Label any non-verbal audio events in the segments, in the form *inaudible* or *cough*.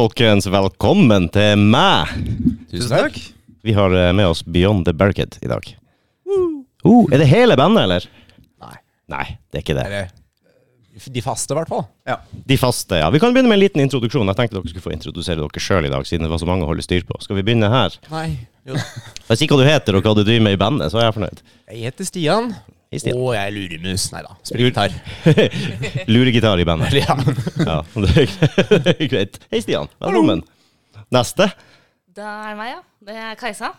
Folkens. Velkommen til meg. Tusen takk. Vi har eh, med oss Beyond the Barricade i dag. Uh, er det hele bandet, eller? Nei. Nei, det er ikke det. Eller de faste, i hvert fall. Ja. De faste, ja. Vi kan begynne med en liten introduksjon. Jeg tenkte dere skulle få introdusere dere sjøl i dag, siden det var så mange å holde styr på. Skal vi begynne her? Nei. Jo. Sier hva du heter og hva du driver med i bandet, så er jeg fornøyd. Jeg heter Stian. Hei, stien. Og jeg er luremus. Nei da. Spiller gitar. *laughs* Luregitar i bandet. *laughs* Ja. Ja, *laughs* det er greit. Hei, Stian. Velkommen. Neste. Da er det meg, ja. Det er Kajsa.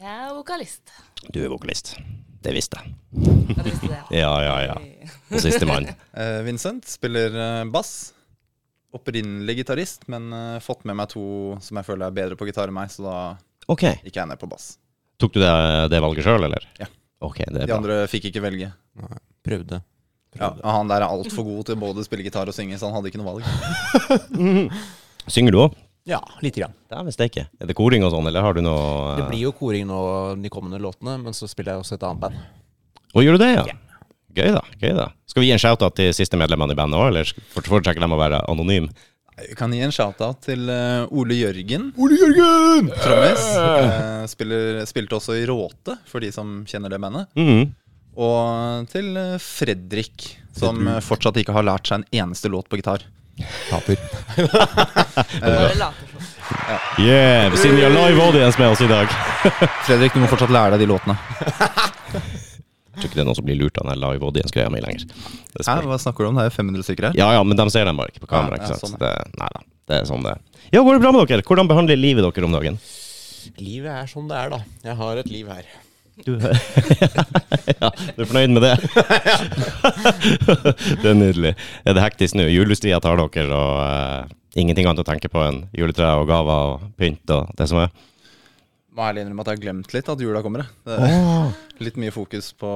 Jeg er vokalist. Du er vokalist. Det visste jeg. Ja, visste det, Ja, ja, ja. Og sistemann. Eh, Vincent spiller eh, bass. Opprinnelig gitarist, men uh, fått med meg to som jeg føler er bedre på gitar enn meg, så da okay. gikk jeg ned på bass. Tok du det, det valget sjøl, eller? Ja. Ok, det er De bra. andre fikk ikke velge. Prøvde. Ja, Han der er altfor god til både å spille gitar og synge, så han hadde ikke noe valg. *laughs* Synger du òg? Ja, lite grann. Dæven steike. Er det koring og sånn, eller har du noe Det blir jo koring nå de kommende låtene, men så spiller jeg også et annet band. Å, gjør du det, ja? Yeah. Gøy, da. gøy da Skal vi gi en shout-out til siste medlemmene i bandet òg, eller foretrekker de å være anonym? Jeg kan gi en shout-out til eh, Ole Jørgen, Ole Jørgen! trommis. Eh, spiller, spilte også i Råte, for de som kjenner det bandet. Mm. Og til eh, Fredrik, som fortsatt ikke har lært seg en eneste låt på gitar. Taper. *laughs* Yeah, siden vi har live audience med oss i dag. Fredrik, du må fortsatt lære deg de låtene. *laughs* Jeg tror ikke det er noen som blir lurt av den live audience-greia mi lenger. Hva snakker du om? Det er jo 500 stykker her. Ja ja, men de ser dem bare ikke på kamera. Ja, ikke ja, sant? sånn, det, nei da, det er sånn det er. Ja, går det bra med dere? Hvordan behandler livet dere om dagen? Livet er som det er, da. Jeg har et liv her. Du, *laughs* ja, du er fornøyd med det? *laughs* det er nydelig. Er det hektisk nå? Julestria tar dere, og uh, ingenting annet å tenke på enn juletre og gaver og pynt og det som er? Må ærlig innrømme at jeg har glemt litt at jula kommer. Det er litt mye fokus på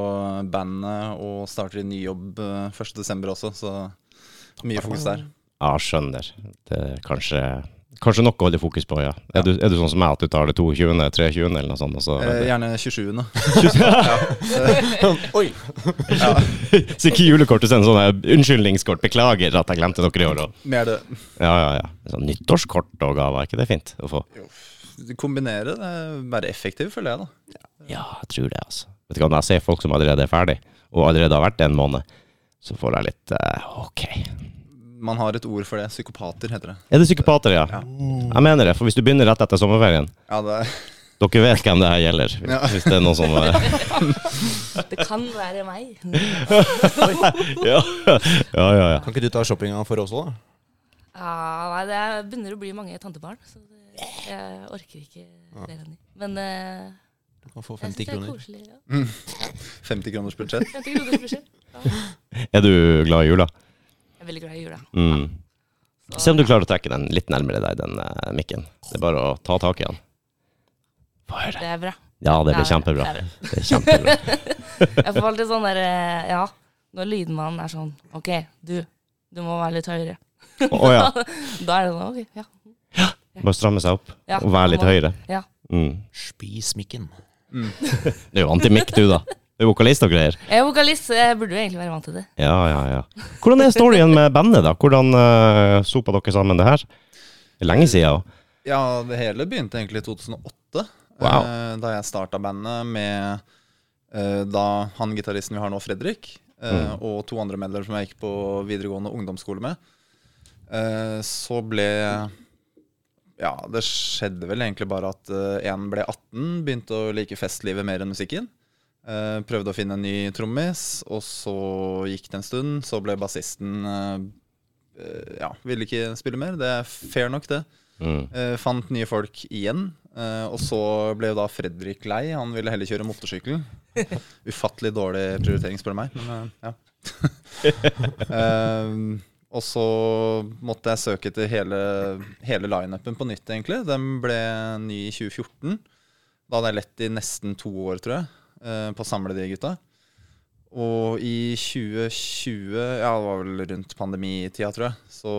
bandet og starter i ny jobb eh, 1.12. også, så mye fokus der. Ja, skjønner. Det er kanskje, kanskje nok å holde fokus på, ja. Er, du, er du sånn som meg, at du tar det 22., 23. eller noe sånt? Og så, Eh, gjerne 27. *laughs* Oi! så ikke julekortet sender sånn unnskyldningskort. Beklager at jeg glemte dere i år. Mer det Ja, ja, ja. Sånn nyttårskort og gaver, er ikke det fint å få? Kombinere, det være effektiv, føler jeg, da. Ja, jeg tror det, altså. Vet du hva, Når jeg ser folk som allerede er ferdig, og allerede har vært det en måned, så får jeg litt uh, OK. Man har et ord for det. Psykopater, heter det. Er det psykopater, ja? Ja. Jeg mener det, for hvis du begynner rett etter sommerferien Ja, det er Dere vet hvem det her gjelder, hvis, Ja. hvis det er noen som eh, *laughs* Det kan være meg. *laughs* ja. ja, ja, ja. Kan ikke du ta shoppinga for oss òg, da? Ja, nei, det er- begynner å bli mange tantebarn, så jeg orker ikke flere enn de. Men uh, Du kan få jeg 50 syns det er kroner. koselig. Ja. *laughs* 50 kroners budsjett. 50 kroners budsjett. Ja. *laughs* Er du glad i jula? Jeg er veldig glad i jula. Mm. Så- Se om du klarer å trekke den litt nærmere deg, den uh, mikken. Det er bare å ta tak i den. Få høre. Det er bra. Ja, det blir kjempebra. det er bra. Det er kjempebra. *laughs* Jeg får alltid sånn der eh, Ja, når lydmannen er sånn OK, du, du må være litt høyere. Oh, ja. Da er det sånn OK, ja. Bare stramme seg opp ja og være litt må- høyere. Ja. Mm. Spis mikken. *laughs* Det er jo antimikk, du, da. Du er vokalist og greier. Jeg er vokalist, så jeg burde jo egentlig være vant til det. Ja, ja, ja. Hvordan er storyen med bandet, da? Hvordan uh, sopa dere sammen det her? Det er lenge siden. Ja, det hele begynte egentlig i 2008. Wow. uh, Da jeg starta bandet med uh, da han gitaristen vi har nå, Fredrik, eh, og to andre medlemmer som jeg gikk på videregående ungdomsskole med. Eh, Så ble Ja, det skjedde vel egentlig bare at én ble 18, begynte å like festlivet mer enn musikken. Eh, prøvde å finne en ny trommis, og så gikk det en stund. Så ble bassisten eh, eh, Ja, ville ikke spille mer. Det er fair nok, det. Mm. Eh, fant nye folk igjen. eh, og så ble jo da Fredrik lei. Han ville heller kjøre motorsykkel. *laughs* Ufattelig dårlig prioritering, spør du meg. Men eh, ja. *laughs* *laughs* Og så måtte jeg søke til hele, hele lineupen på nytt, egentlig. Den ble ny i 2014. Da hadde jeg lett i nesten to år, tror jeg, eh, på å samle de gutta. Og i 2020, ja det var vel rundt pandemitida, tror jeg, så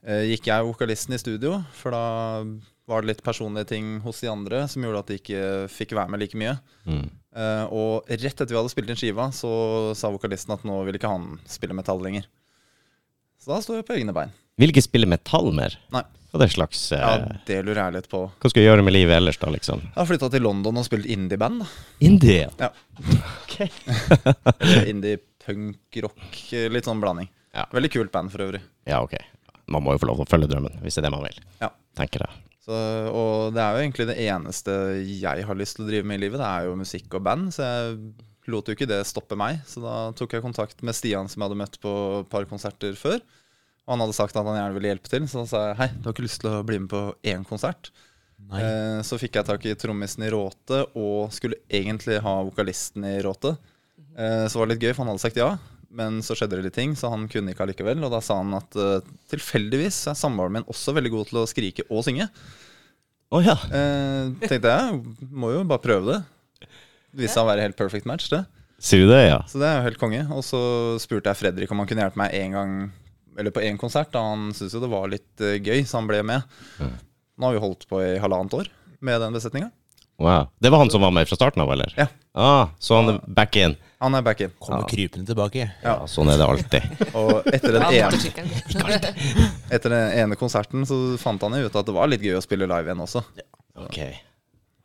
eh, gikk jeg vokalisten i studio. For da var det litt personlige ting hos de andre som gjorde at de ikke fikk være med like mye. Mm. Eh, og rett etter vi hadde spilt inn skiva, så sa vokalisten at nå ville ikke han spille metall lenger. Så da sto jeg på egne bein. Vil ikke spille metall mer? Nei. Hva det slags uh, Ja, det lurer jeg litt på. Hva skal du gjøre med livet ellers, da, liksom? Jeg har flytta til London og spilt indie-band. da. Indie? Ja. Ok. *laughs* Indie, punk, rock. Litt sånn blanding. Ja. Veldig kult band for øvrig. Ja, ok. Man må jo få lov til å følge drømmen, hvis det er det man vil. Ja. Tenker jeg. Så, og det er jo egentlig det eneste jeg har lyst til å drive med i livet. Det er jo musikk og band, så jeg lot jo ikke det stoppe meg. Så da tok jeg kontakt med Stian, som jeg hadde møtt på et par konserter før. Og han hadde sagt at han gjerne ville hjelpe til, så da sa jeg hei, du har ikke lyst til å bli med på én konsert? Eh, så fikk jeg tak i trommisen i Råte, og skulle egentlig ha vokalisten i Råte. Eh, så var det litt gøy, for han hadde sagt ja. Men så skjedde det litt ting, så han kunne ikke allikevel. Og da sa han at uh, tilfeldigvis er samboeren min også veldig god til å skrike og synge. Oh, ja. uh, tenkte jeg, må jo bare prøve det. Det viste seg å være helt perfect match, det. Sier du det, ja? Så det er jo helt konge. Og så spurte jeg Fredrik om han kunne hjelpe meg en gang Eller på én konsert. Da han syntes jo det var litt uh, gøy, så han ble med. Nå har vi holdt på i halvannet år med den besetninga. Wow. Det var han som var med fra starten av, eller? Ja. Ah, så han back in. Han er back in. Kommer krypende tilbake. Ja, sånn er det alltid. *laughs* Og etter den, ene, *laughs* etter den ene konserten så fant han jo ut at det var litt gøy å spille live igjen også. Ok.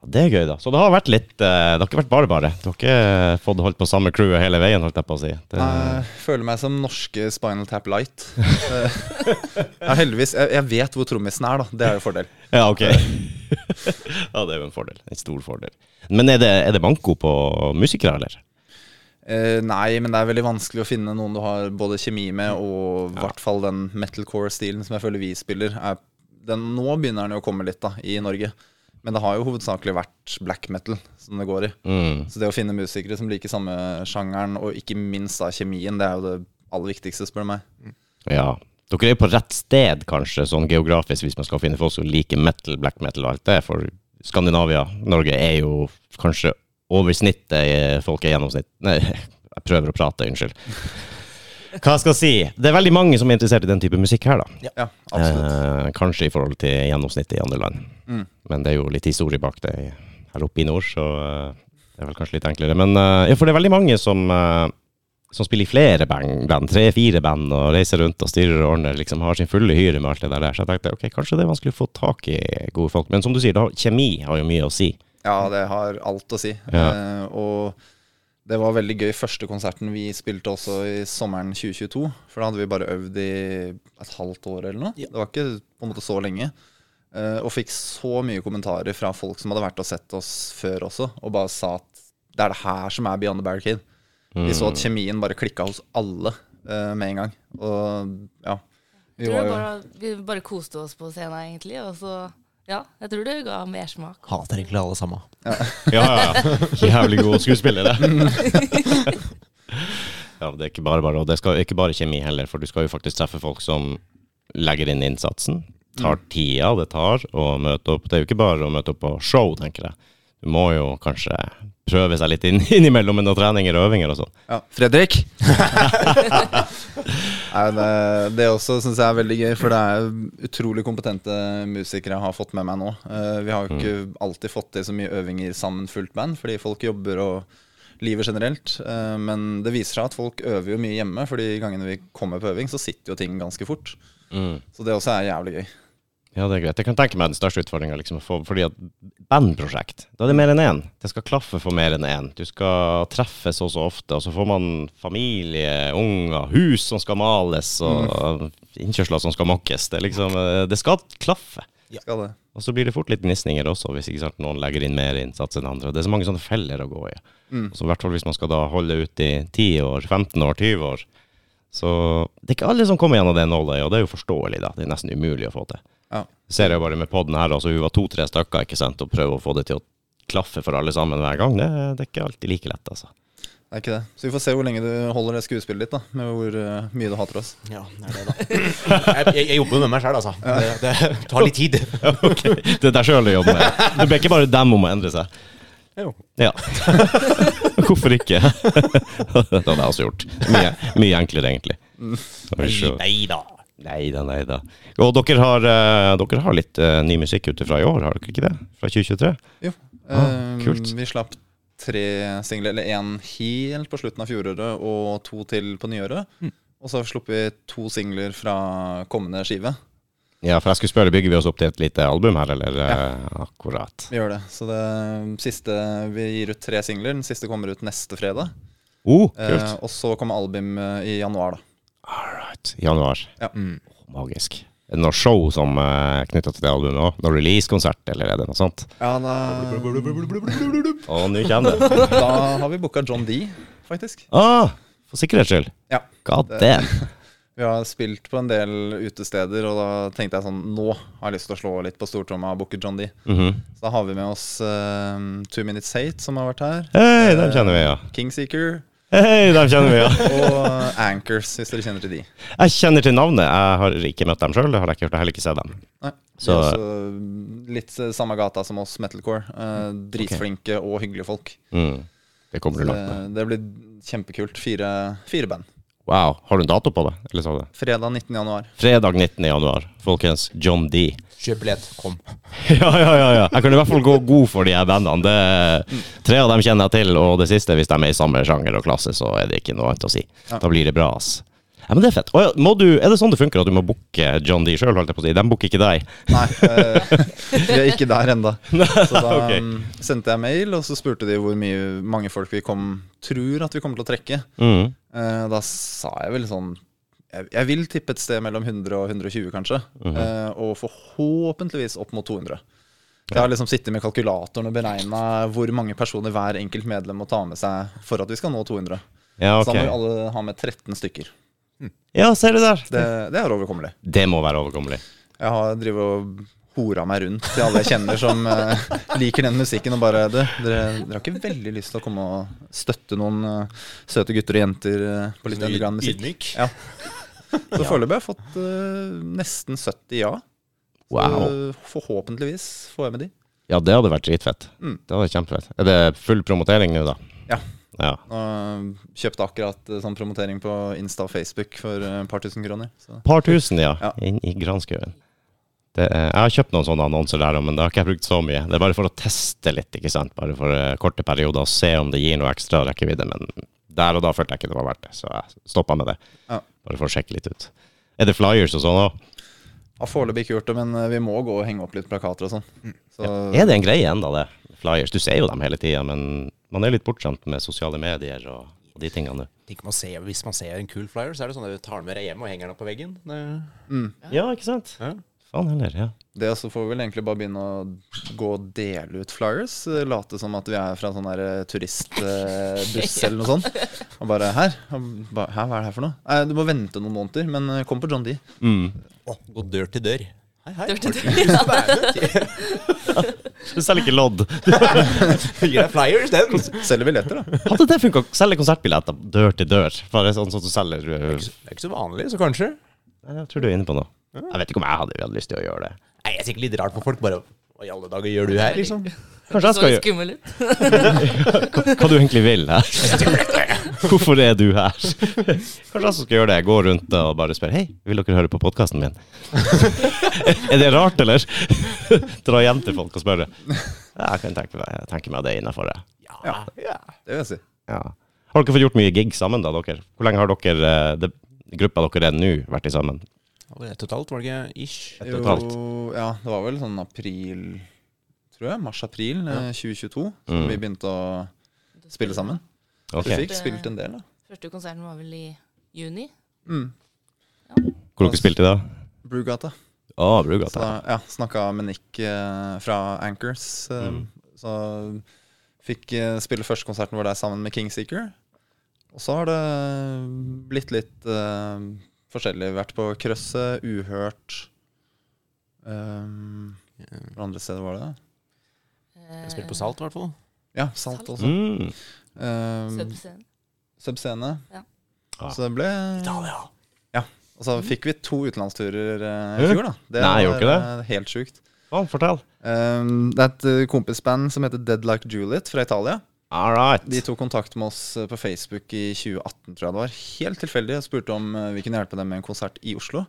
Det er gøy, da. Så det har vært litt eh, Det har ikke vært bare bare. Du har ikke fått holdt på samme crewet hele veien, holdt jeg på å si. Det, Jeg føler meg som norske Spinal Tap Light. Eh, *laughs* ja, heldigvis. Jeg, jeg vet hvor trommisen er, da. Det er jo fordel. Ja, ok. ja, det er jo en fordel. En stor fordel. Men er det, er det manko på musikere, eller? Eh, nei, men det er veldig vanskelig å finne noen du har både kjemi med, og i hvert fall den metalcore-stilen som jeg føler vi spiller. Er, den, nå begynner den jo å komme litt da, i Norge. Men det har jo hovedsakelig vært black metal som det går i. Mm. Så det å finne musikere som liker samme sjangeren, og ikke minst da kjemien, det er jo det aller viktigste, spør du meg. Ja. Dere er jo på rett sted, kanskje, sånn geografisk, hvis man skal finne folk som liker metal, black metal og alt det. For Skandinavia, Norge, er jo kanskje over snittet i folk er gjennomsnitt Nei, jeg prøver å prate, unnskyld. Hva skal jeg si? Det er veldig mange som er interessert i den type musikk her, da. Ja. Eh, kanskje i forhold til gjennomsnittet i andre land. Mm. Men det er jo litt historie bak det her oppe i nord, så eh, det er vel kanskje litt enklere. Men eh, ja, for det er veldig mange som, eh, som spiller i flere band, band tre-fire band, og reiser rundt og styrer og ordner, liksom har sin fulle hyre med alt det der. Så jeg tenkte ok, kanskje det er vanskelig å få tak i gode folk. Men som du sier, da, kjemi har jo mye å si. Ja, det har alt å si. Ja. Eh, og det var veldig gøy første konserten vi spilte også i sommeren 2022. For da hadde vi bare øvd i et halvt år eller noe. Ja. Det var ikke på en måte så lenge. Eh, og fikk så mye kommentarer fra folk som hadde vært og sett oss før også, og bare sa at det er det her som er Beyond the Barricade. Vi så at kjemien bare klikka hos alle eh, med en gang. Og ja. Vi var jo bare, vi bare koste oss på scenen, egentlig. Og så, ja, jeg tror det ga mersmak. Hater egentlig alle sammen. Ja, ja, ja. Jævlig gode skuespillere. *laughs* ja, det er ikke bare bare, og det skal ikke bare kjemi heller, for du skal jo faktisk treffe folk som legger inn innsatsen, tar tida det tar å møte opp. Det er jo ikke bare å møte opp på show, tenker jeg. Må jo kanskje prøve seg litt inn, *laughs* innimellom med noen treninger og øvinger og sånn. Ja, Fredrik! *laughs* Nei, det, det også syns jeg er veldig gøy, for det er utrolig kompetente musikere jeg har fått med meg nå. Eh, vi har jo ikke alltid fått til så mye øvinger sammen fullt band, fordi folk jobber og livet generelt. Eh, men det viser seg at folk øver jo mye hjemme, for de gangene vi kommer på øving, så sitter jo ting ganske fort. Så det også er jævlig gøy. Ja, det er greit. Jeg kan tenke meg den største utfordringa, liksom, for, fordi at bandprosjekt, da er det mer enn én. Det skal klaffe for mer enn én. Du skal treffes så og så ofte, og så får man familie, unger, hus som skal males, og innkjørsler som skal mokkes. Det, liksom, eh, det skal klaffe. Skal det. Og så blir det fort litt gnisninger også, hvis ikke sant, noen legger inn mer innsats enn andre. Det er så mange sånne feller å gå i. Mm. Så i hvert fall hvis man skal da holde ut i 10 år, 15 år, 20 år. Så det er ikke alle som kommer gjennom det nåløyet, og det er jo forståelig, da. Det er nesten umulig å få til. Ja. Ser jeg bare med podden her, altså hun var to-tre stykker, ikke sant, og prøver å få det til å klaffe for alle sammen hver gang. Det, det er ikke alltid like lett, altså. Det er ikke det. Så vi får se hvor lenge du holder det skuespillet ditt, da. Med hvor uh, mye du hater oss. Ja, det er det, da. Jeg, jeg, jeg jobber med meg sjøl, altså. Det, det tar litt tid. *laughs* ok, Det er deg sjøl du jobber med. Det blir ikke bare dem om å endre seg. Jo. Ja. *laughs* Hvorfor ikke? *laughs* det hadde jeg også gjort. Mye, mye enklere, egentlig. Nei da. Nei da, nei da. Og dere har, eh, dere har litt eh, ny musikk ute fra i år, har dere ikke det? Fra 2023? Jo. Ah, Eh, kult. Vi slapp tre singler, eller én helt på slutten av fjoråret og to til på nyåret. Mm. Og så har vi sluppet to singler fra kommende skive. Ja, for jeg skulle spørre, bygger vi oss opp til et lite album her, eller? Ja. Akkurat. Vi gjør det. Så det siste Vi gir ut tre singler. Den siste kommer ut neste fredag. Oh, Eh, kult. og så kommer album eh, i januar, da. All right. Januar. Ja. Mm. Magisk. Er det noe show som er uh, knytta til det albumet òg? Noe releasekonsert, eller er det noe sånt? Ja, da, Og nå kommer det. *laughs* da har vi booka John D, faktisk. Ah, for sikkerhets skyld. Ja. God damn. *laughs* Vi har spilt på en del utesteder, og da tenkte jeg sånn Nå har jeg lyst til å slå litt på stortromma og booke John D. Mhm. Så da har vi med oss uh, Two Minutes Hate, som har vært her. Hei, den kjenner vi, ja. Kingseeker. Hei, dem kjenner vi, ja. Og Anchors, hvis dere kjenner til de. Jeg kjenner til navnet. Jeg har ikke møtt dem sjøl. Det har jeg ikke hørt. Jeg har heller ikke sett dem. Nei. Så- litt samme gata som oss, metalcore. Eh, dritflinke og hyggelige folk. Mm. Det kommer du Det, langt med. det blir kjempekult. Fire, fire band. Wow. Har du en dato på det? Det? Fredag 19. januar. Fredag 19. januar. Folkens, John D. Kjøp billett, kom. *laughs* Ja, ja, ja, ja. Jeg kan i hvert fall gå god for de her bandene. Det, tre av dem kjenner jeg til, og det siste, hvis de er i samme sjanger og klasse, så er det ikke noe annet å si. Da blir det bra, ass. Ja, men det er fett. Og ja, må du, er det sånn det funker at du må booke John D sjøl, holdt jeg på å si? De booker ikke deg? Nei, eh, *laughs* vi er ikke der ennå. Så da Ok. mm, sendte jeg mail, og så spurte de hvor mye, mange folk vi kom, tror at vi kommer til å trekke. Mm. Eh, da sa jeg vel sånn jeg, jeg vil tippe et sted mellom 100 og 120, kanskje. eh, og forhåpentligvis opp mot 200. Jeg har liksom sittet med kalkulatoren og beregna hvor mange personer hver enkelt medlem må ta med seg for at vi skal nå 200. Ja, Så da må vi alle ha med 13 stykker. Ja, ser du der. Det, det er overkommelig. Det må være overkommelig. Jeg har drivet og hora meg rundt til alle jeg kjenner som eh, *laughs* liker den musikken, og bare du, dere, dere har ikke veldig lyst til å komme og støtte noen uh, søte gutter og jenter uh, på litt underground musikk? Ydmyk. Ja. Så foreløpig har jeg fått uh, nesten 70 ja. Så Wow. forhåpentligvis får jeg med de. Ja, det hadde vært dritfett. Mm. Det hadde vært kjempefett. Er det full promotering nå, da? Ja. Ja. Og kjøpte akkurat uh, sånn promotering på Insta og Facebook for eh, et par tusen kroner. Så. Par tusen, ja. Ja. Inn i granskauen. Det er- Jeg har kjøpt noen sånne annonser der, men det har ikke jeg brukt så mye. Det er bare for å teste litt, ikke sant. Bare for eh, korte perioder og se om det gir noe ekstra rekkevidde. Men der og da følte jeg ikke det var verdt det, så jeg stoppa med det. Ja. Bare for å sjekke litt ut. Er det flyers og sånn òg? Har foreløpig ikke gjort det, men eh, vi må gå og henge opp litt plakater og sånn. Så Er det en greie ennå, det? Flyers. Du ser jo dem hele tida, men man er litt bortskjemt med sosiale medier og, og de tingene. Man ser, Hvis man ser en kul flyer, så er det sånn at du tar den med deg hjem og henger den opp på veggen. Det, mm. Ja, ikke sant? ja. Faen eller? ja. Det også får vi vel egentlig bare begynne å gå og dele ut flyers. eh, Late som at vi er fra sånn der eh, turistbuss *laughs* eller noe sånt. Og bare her, og ba- Hæ, hva er det her for noe? Nei, du må vente noen måneder, men eh, kom på John D. Mm. Å, gå dør til dør. Hei, hei. Dør til dør. *laughs* du å selger ikke lodd. *laughs* Gir deg flyers, den. Selger billetter, da. Hadde det funka? Selge konsertbilletter dør til dør? Bare sånn som du selger uh, Det er ikke så vanlig, så kanskje. Nei, Jeg tror du er inne på noe. Jeg vet ikke om jeg hadde, hadde lyst til å gjøre det. Nei, Jeg er sikkert litt rart for folk. Bare Hva i alle dager gjør du her, liksom? Kanskje jeg skal gjøre skummel ut. *laughs* hva du egentlig vil her. *laughs* Hvorfor er du her? Kanskje jeg skal gjøre det. Gå rundt og bare spørre Hei, vil dere høre på podkasten min? *laughs* er det rart, eller? Dra hjem til folk og spørre. Ja, jeg kan tenke meg, tenke meg det innafor. Ja, Ja. ja. Det vil jeg si. Ja. Har dere fått gjort mye gig sammen, da, dere? Hvor lenge har dere, eh, det, gruppa dere er nå, vært i sammen? Hva var det halvt, var det ikke ish? Et og et halvt. ja, det var vel sånn april Tror jeg. Mars-april ja. 2022. Så Mm. vi begynte å spille sammen. Okay. Vi fikk spilt en del, da. Første konserten var vel i juni. Mm. Hvor dere spilte da? Brugata. Å, Så Brugata. Så, ja, snakka med Nick eh, fra Anchors. Eh, Mm. Så fikk eh, spille første konserten vår der sammen med Kingseeker. Og så har det blitt litt eh, forskjellig. Vært på Krøsset, Uhørt um, Hvor andre steder var det? Jeg spilte på Salt, i hvert fall. Ja, Salt Salt. også. Mm. Um, Subscene. Subscene. Ja. Ah. Så det ble Italia. Og så fikk vi to utenlandsturer eh, i Ja. fjor, da. Det Nei, var ikke det. helt sjukt. Faen, fortell. Um, det er et eh, kompisband som heter Dead Like Juliet fra Italia. All right. De tok kontakt med oss eh, på Facebook i 2018, tror jeg det var. Helt tilfeldig. Jeg spurte om eh, vi kunne hjelpe dem med en konsert i Oslo.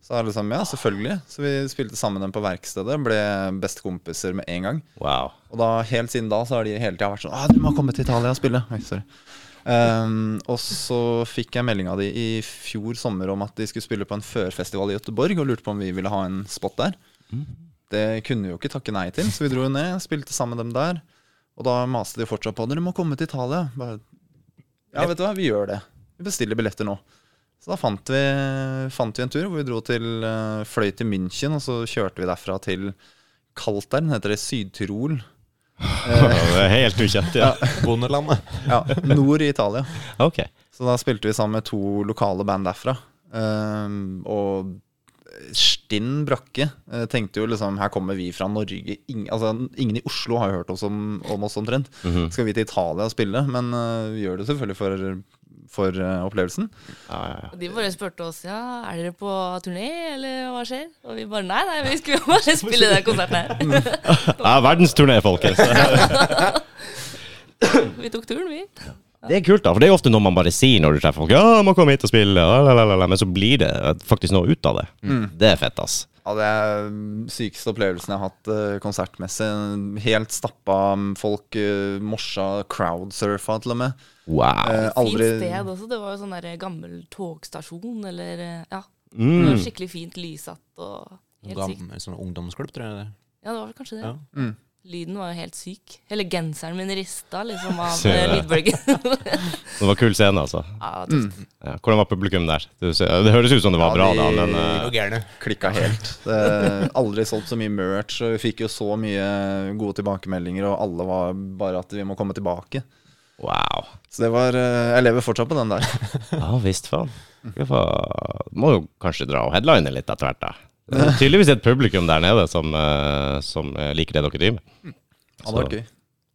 Så alle sammen, ja, selvfølgelig. Så vi spilte sammen dem på verkstedet. Ble bestekompiser med en gang. Wow. Og da, helt siden da så har de hele tida vært sånn Å, du må komme til Italia og spille'. Oi, sorry. Um, og så fikk jeg melding av de i fjor sommer om at de skulle spille på en førfestival i Göteborg, og lurte på om vi ville ha en spot der. Det kunne vi jo ikke takke nei til, så vi dro ned, spilte sammen med dem der. Og da maste de fortsatt på dere må komme til Italia. Bare, ja, vet du hva, vi gjør det. Vi bestiller billetter nå. Så da fant vi, fant vi en tur hvor vi dro til, eh, fløy til München, og så kjørte vi derfra til Kaltern, heter det Syd-Tirol. *laughs* Det er helt ukjent, *laughs* ja. Bondelandet. Ja, nord i Italia. Okay. Så da spilte vi sammen med to lokale band derfra. Um, og Stinn Brakke tenkte jo liksom Her kommer vi fra Norge. Ingen, altså, ingen i Oslo har jo hørt oss om, om oss omtrent. Skal vi til Italia og spille? Men uh, vi gjør det selvfølgelig for, for uh, opplevelsen. Ja, ja, ja. De bare spurte oss ja, er dere på turné, eller hva skjer? Og vi bare nei, nei, vi skulle bare spille den konserten her. ja verdensturné, folkens. *laughs* vi tok turen, vi. Det er kult, da. For det er jo ofte noe man bare sier når du treffer folk. Ja, må komme hit og spille, lalalala, men så blir det faktisk noe ut av det. Det er fett, ass. Ja, Det er sykeste opplevelsen jeg har hatt eh, konsertmessig. Helt stappa folk, uh, morsa, crowdsurfa til og med. Wow. Eh, aldri Fint sted også. Det var jo sånn der gammel togstasjon, eller eh, Ja. Det Mm. var skikkelig fint lysatt og helt sykt. Gammel sånn ungdomsklubb, tror jeg. det. Ja, det var kanskje det. Ja. Mm. Lyden var jo helt syk. Hele genseren min rista liksom av eh, lydbølgen. *laughs* *laughs* Det var kul scene, altså. ja, mm. Ja. Hvordan var publikum der? Du Det høres ut som det var Ja, bra, de- da, men De eh, klikka helt. Det aldri solgt så mye merch, og vi fikk jo så mye gode tilbakemeldinger, og alle var bare at vi må komme tilbake. wow. Så det var eh, Jeg lever fortsatt på den der. Ja visst, faen. Må jo kanskje dra og headline litt etter hvert, da. Det er tydeligvis et publikum der nede som, eh, som eh, liker det dere driver med. Det hadde vært gøy.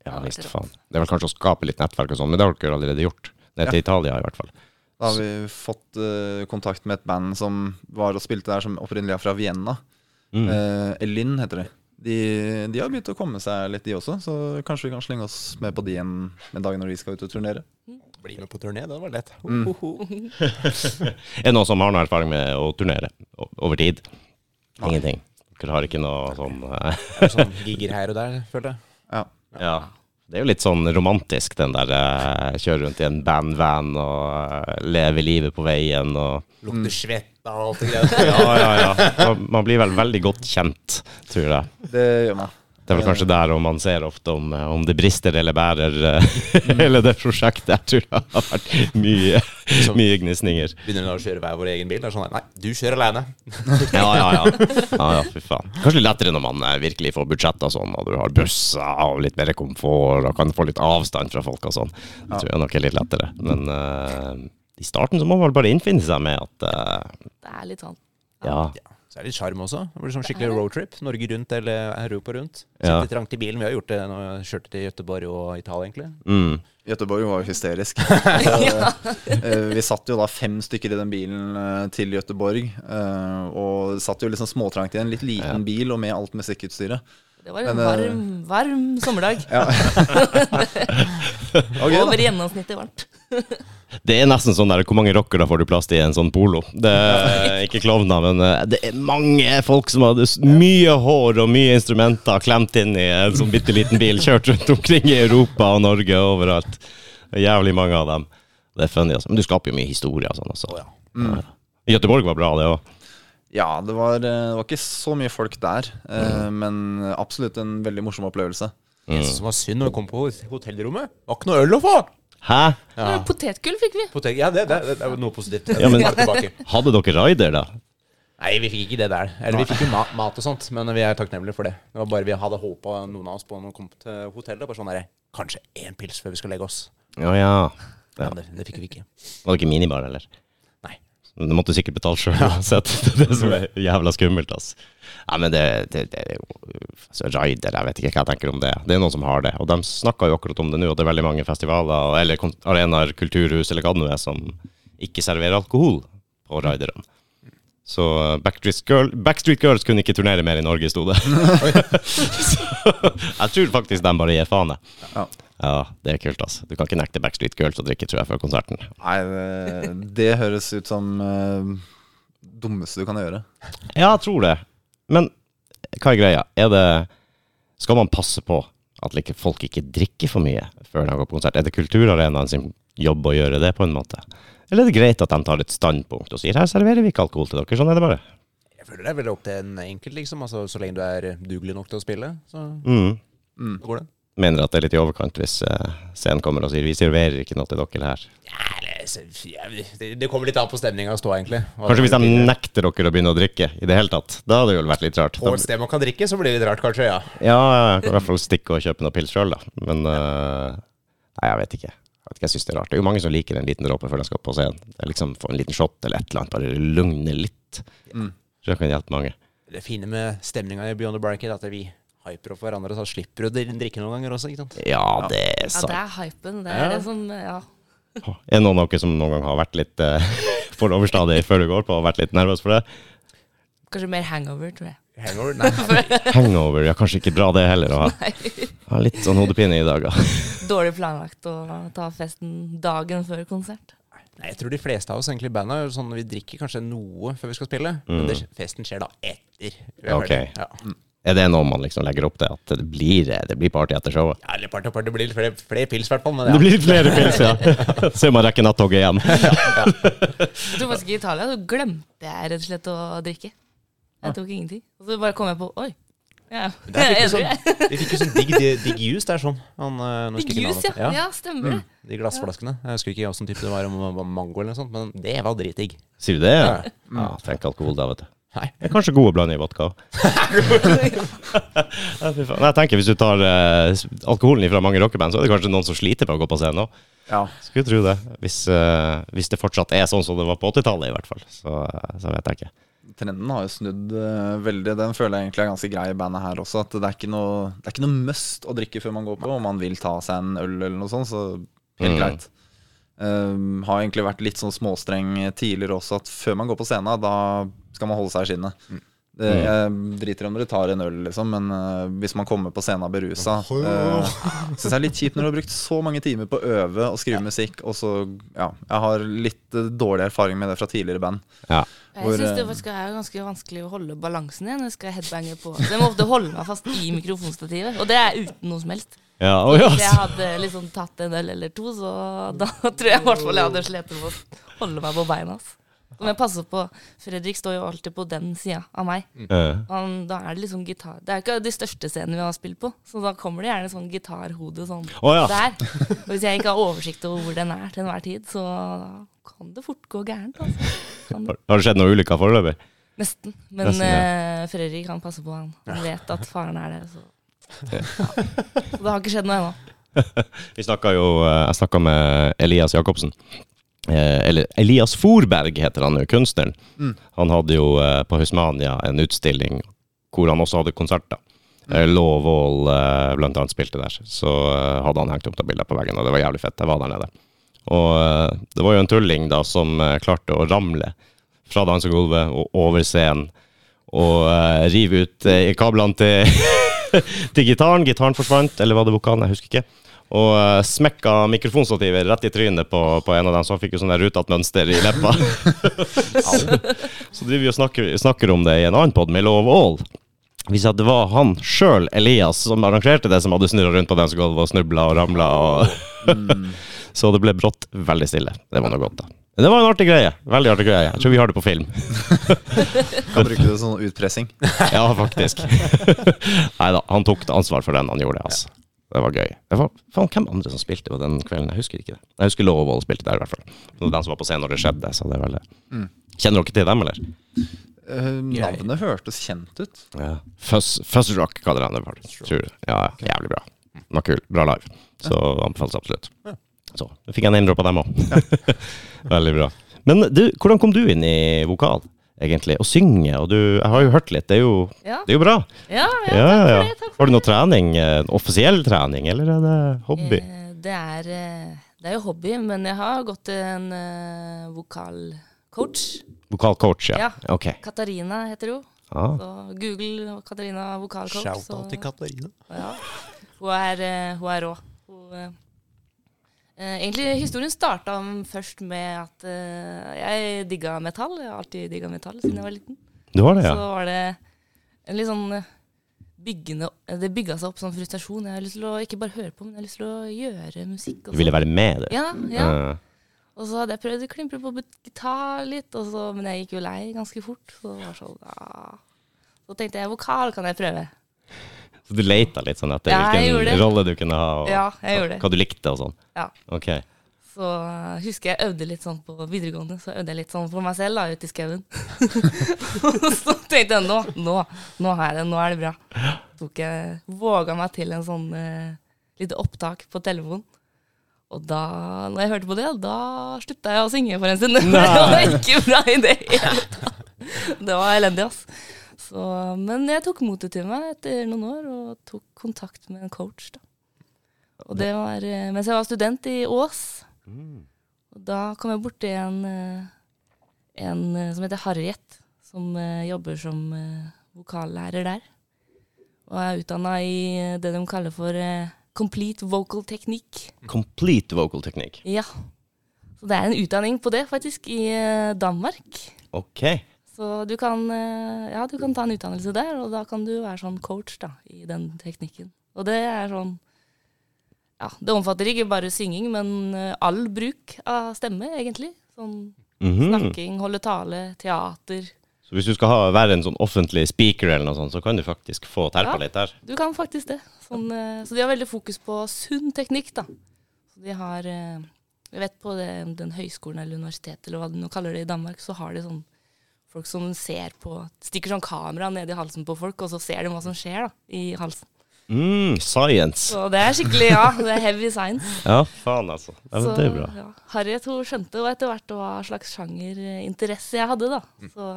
Ja visst, faen. Det er vel kanskje å skape litt nettverk og sånn, men det har dere allerede gjort. Ned til Italia, i hvert fall. Da har vi fått uh, kontakt med et band som var og spilte der, som opprinnelig er fra Vienna. Mm. Uh, Elin heter det. de. De har begynt å komme seg litt, de også, så kanskje vi kan slenge oss med på de en, en dag når de skal ut og turnere. Bli med på turné, det var lett. Mm. *laughs* Er det noen som har noe erfaring med å turnere over tid? Ingenting. Dere har ikke noe sånn *laughs* eh, Det er Sånn gigger her og der, følte jeg. Ja. Ja. Det er jo litt sånn romantisk, den der eh, kjøre rundt i en bandvan og eh, leve livet på veien og Lukter svette og alt det greia. *laughs* Ja, ja, ja. Man, man blir vel veldig godt kjent, tror jeg. Det gjør man. Det er vel kanskje der man ser ofte om, eh, om det brister eller bærer, eh, *laughs* hele det prosjektet. Jeg tror *laughs* det har vært mye, mye gnisninger. Begynner da å kjøre hver vår egen bil. Det er sånn Nei, du kjører alene. *laughs* Ja, ja, ja. ja, ja fy faen. Kanskje litt lettere når man eh, virkelig får budsjett og sånn, og du har busser og litt mer komfort og kan få litt avstand fra folk og sånn. Det tror jeg nok er litt lettere. Men uh, i starten så må man vel bare innfinne seg med at uh, Det er litt sånn. ja. Ja. Så er det litt sjarm også. Det blir sånn skikkelig roadtrip. Norge rundt eller Europa rundt. Ja. Trangt i bilen. Vi har gjort det når vi kjørte til Gøteborg og Italia, egentlig. Mm. Gøteborg var jo hysterisk. *laughs* Eh, vi satt jo da fem stykker i den bilen eh, til Göteborg, eh, og satt jo liksom småtrangt i en litt liten bil og med alt musikkutstyret. Det var en Men, eh, varm, varm sommerdag. *laughs* Gøy, *laughs* Over gjennomsnittet varmt. Det er nesten sånn der Hvor mange rockere får du plass til i en sånn polo? Det er *laughs* ikke klovner, men eh, det er mange folk som hadde mye hår og mye instrumenter klemt inn i en sånn bitte liten bil, kjørt rundt omkring i Europa og Norge og overalt. Det er jævlig mange av dem. Det er funny, altså. Men du skaper jo mye historie og sånn også. Altså. Mm. Ja. Göteborg var bra, det òg. Ja, det var, eh, det var ikke så mye folk der, mm. men absolutt en veldig morsom opplevelse. Det som var synd når vi kom på hotellrommet, var ikke noe øl å få! Hæ? Ja, Potetgull fikk vi. Potet ja det, det, det er noe positivt. Ja, men- det. Hadde dere rider, da? Nei, vi fikk ikke det der. Eller vi fikk jo mat, mat og sånt, men vi er takknemlige for det. Det var bare vi hadde håpa noen av oss på når vi kom til hotellet. Bare sånn der, Kanskje én pils før vi skal legge oss. Ja, ja. ja. Men det, det fikk vi ikke. Var det ikke minibar, eller? Nei. Du måtte sikkert betale sjøl *laughs* uansett. *laughs* Det som er jævla skummelt, altså. Nei, men det, det, det er jo altså, Raider, jeg vet ikke hva jeg tenker om det. Det er noen som har det. Og de snakker jo akkurat om det nå, at det er veldig mange festivaler eller arenaer, kulturhus eller hva det nå er, som ikke serverer alkohol på riderne. Så uh, Backstreet, Girl, Backstreet Girls kunne ikke turnere mer i Norge, sto det. *laughs* så jeg tror faktisk de bare gir faen, jeg. Ja. Ja, det er kult, altså. Du kan ikke nekte Backstreet Girls å drikke, tror jeg, før konserten. Nei, det, det høres ut som uh, dummeste du kan gjøre. Ja, jeg tror det. Men hva er greia? Er det Skal man passe på at like, folk ikke drikker for mye før de går på konsert? Er det Kulturarenaen sin jobb å gjøre det, på en måte? Eller er det greit at de tar et standpunkt og sier her serverer vi ikke alkohol til dere, sånn er det bare? Jeg føler det er veldig opp til en enkelt, liksom. Altså, så lenge du er dugelig nok til å spille, så Mm. går det. Mener at det er litt i overkant hvis uh, scenen kommer og sier vi serverer ikke noe til dere her. Ja, det, det kommer litt an på stemninga å stå, egentlig. Kanskje hvis de nekter dere å begynne å drikke i det hele tatt. Da hadde det jo vært litt rart. På et sted man kan drikke, så blir det litt rart, kanskje. ja. Ja, jeg kan i hvert fall stikke og kjøpe noe pils sjøl, da. Men uh, Nei, jeg vet ikke. Jeg vet ikke, jeg synes det er rart. Det er jo mange som liker en liten dråpe før de skal på scenen. Det er liksom Få en liten shot eller et eller annet, bare lugne litt. Mm. Så det kan hjelpe mange. Det fine med stemninga i Beyond the Barricade er at vi hyper opp hverandre, så slipper du å drikke noen ganger også, ikke sant. Ja, det er sant. Ja, det er hypen. Det er Ja. det som Ja. Er det noen av dere som noen gang har vært litt *laughs* uh, for overstadig før du går på, og vært litt nervøs for det? Kanskje mer hangover, tror jeg. Hangover? Nei. *laughs* Hangover, ja, kanskje ikke bra det heller. Å ha, ha litt sånn hodepine i dag. da. *laughs* Dårlig planlagt å ta festen dagen før konsert. Nei, jeg tror de fleste av oss egentlig i bandet er sånn vi drikker kanskje noe før vi skal spille, men det, festen skjer da etter. vi er Ok. ferdig. Ja. Er det noe man liksom legger opp til? At det blir, det blir party etter showet? Ja, eller party, party, det blir flere, flere pils, i hvert fall. Men Det blir flere pils, ja. Se om man rekker nattoget hjem. Jeg tror faktisk i Italia så glemte jeg rett og slett å drikke. Jeg tok ingenting. Og så bare kom jeg på Oi. Ja, Der fikk sånn, vi fikk jo sånn digg, digg juice der, sånn. Han, eh, Digg juice, ja. ja. Stemmer det. De glassflaskene. Jeg husker ikke hvilken type det var, om det var mango eller noe sånt, men det var dritdigg. Sier du det? Ja, Ja. ja trenger ikke alkohol da, vet du. Nei. Det er kanskje god å blande i vodka *laughs* faen. Jeg tenker Hvis du tar eh, alkoholen fra mange rockeband, så er det kanskje noen som sliter med å gå på scenen òg. Ja. Skulle tro det. Hvis, eh, hvis det fortsatt er sånn som det var på 80-tallet, i hvert fall. Så, eh, så vet jeg ikke. Trenden har jo snudd eh, veldig. Den føler jeg egentlig er ganske grei i bandet her også. At det er ikke noe, det er ikke noe must å drikke før man går på. Om man vil ta seg en øl eller noe sånt, så helt Mm. greit. Um, har egentlig vært litt sånn småstreng tidligere også, at før man går på scenen, da skal man holde seg i skinnet. Det, jeg driter om dere tar en øl, liksom, men uh, hvis man kommer på scenen berusa uh, Syns jeg er litt kjipt når du har brukt så mange timer på å øve og skrive musikk, og så Ja, jeg har litt uh, dårlig erfaring med det fra tidligere band. Ja. Jeg Hvor, syns det eh, faktisk er ganske vanskelig å holde balansen igjen når jeg skal headbange på. Så jeg må ofte holde meg fast i mikrofonstativet, og det er uten noe som helst. Ja, å, ja. Hvis jeg hadde liksom tatt en øl eller to, så da tror jeg i hvert fall jeg hadde slitt med å holde meg på beina. ass. Så må jeg passe på Fredrik står jo alltid på den sida av meg. Eh, Han, da er det liksom gitar Det er ikke de største scenene vi har spilt på, så da kommer det gjerne sånn gitarhode sånn oh, ja. der. Og hvis jeg ikke har oversikt over hvor den er til enhver tid, så kan det fort gå gærent. Altså. Kan det. Har det skjedd noen ulykker foreløpig? Nesten. Men Nesten, ja. eh, Fredrik han passer på han. Han vet at faren er der. Så. Ja. så det har ikke skjedd noe ennå. *laughs* Vi snakket jo, eh, Jeg snakka med Elias Jacobsen. Eh, eller Elias Forberg heter han jo, kunstneren. Han hadde jo eh, på Husmania en utstilling hvor han også hadde konserter. Mm. Lovål eh, blant annet spilte der. Så hadde han hengt opp noen bilder på veggen, og det var jævlig fett. Jeg var der nede. Og det var jo en tulling da som klarte å ramle fra dansegulvet og over scenen og rive ut kablene til, *laughs* til gitaren. Gitaren forsvant, eller var det vokalen? Jeg husker ikke. Og uh, smekka mikrofonstativet rett i trynet på, på en av dem, så han fikk jo sånn der rutete mønster i leppa. *laughs* så driver vi og snakker, snakker om det i en annen pod med Love All. Hvis det var han sjøl, Elias, som arrangerte det, som hadde snurra rundt på dansegulvet og snubla og ramla. Og *laughs* så det ble brått veldig stille. Det var noe godt, da. Men det var en artig greie. Veldig artig greie. Jeg tror vi har det på film. *laughs* Kan bruke det som sånn utpressing. Ja, faktisk. Nei da, han tok ansvar for den han gjorde, altså. Det var gøy. Det var, faen, hvem andre som spilte på den kvelden? Jeg husker ikke det. Jeg husker Lovvold spilte der, i hvert fall. Det var den som var på scenen når det skjedde. Så det er vel det. Kjenner dere til dem, eller? Uh, navnet hørtes kjent ut. Ja. Fuzz, Fuzz Rock kaller de det. Tror. Ja, okay. jævlig bra. Den var kul. Bra live. Så anbefales absolutt. Så da fikk jeg en name-drop av dem òg. *laughs* Veldig bra. Men du, hvordan kom du inn i vokal, egentlig? Å synge? Og du, jeg har jo hørt litt. Det er jo, Ja, det er jo bra. ja, ja, Ja, takk ja, for det. Takk for Har du det. noe trening? eh, Offisiell trening, eller er det hobby? Eh, Det er, eh, det er jo hobby, men jeg har gått til en uh, vokalcoach. Vokalcoach, ja. Ja. Ok. Katarina heter hun. Ah. Så Google Katarina vokalcoach. Shout-out til Katarina. Ja. Hun er, eh, hun er rå. Hun, er, eh, egentlig historien starta først med at eh, jeg digga metall. Jeg har alltid digga metall siden jeg var liten. Det var det, Så ja? var det en litt sånn eh, byggende Det bygga seg opp sånn frustrasjon. Jeg har lyst til å ikke bare høre på, men jeg har lyst til å gjøre musikk. Du ville være med, du. Ja, ja. Uh. Og så hadde jeg prøvd å klimpre på gitar litt, så, men jeg gikk jo lei ganske fort. Så var sånn, ja. Så tenkte jeg vokal kan jeg prøve. Så du leita litt sånn etter Ja, hvilken rolle du kunne ha, og Ja, det. hva du likte og sånn? Ja. Ok. Så uh, husker jeg øvde litt sånn på videregående. Så øvde jeg litt sånn for meg selv da, ute i skauen. Og *laughs* *laughs* så tenkte jeg nå, nå, nå jeg det, nå er det bra. Tok jeg, Våga meg til en sånn uh, lite opptak på telefon. Og da når jeg hørte på det, da slutta jeg å synge for en stund. *laughs* det var ikke bra i det hele tatt. Det var elendig, ass. Så, men jeg tok motet til meg etter noen år og tok kontakt med en coach. da. Og det var eh, mens jeg var student i Ås. Og da kom jeg borti en, eh, en eh, som heter Harriet, som jobber som vokallærer der. Og er utdanna i det de kaller for complete vocal technique. Complete vocal technique. Ja. Så det er en utdanning på det, faktisk, i Danmark. Ok. Så du kan, eh, ja, du kan ta en utdannelse der, og da kan du være sånn coach da, i den teknikken. Og det er sånn Ja, det omfatter ikke bare synging, men eh, all bruk av stemme, egentlig. Sånn Mhm. snakking, holde tale, teater. Så hvis du skal ha, være en sånn offentlig speaker eller noe sånt, så kan du faktisk få terpa Ja. litt der. Du kan faktisk det. Sånn, eh, så de har veldig fokus på sunn teknikk, da. Så de har Jeg vet på det, den høyskolen eller universitetet eller hva de nå kaller det i Danmark, så har de sånn folk som ser på Stikker sånn kamera ned i halsen på folk, og så ser de hva som skjer da, i halsen. Mm, science. Så det er skikkelig, ja, det er heavy science. *laughs* Ja, faen altså. Ja, men Så, det er bra. Ja. Harriet hun skjønte jo etter hvert hva slags sjangerinteresse jeg hadde. da. Så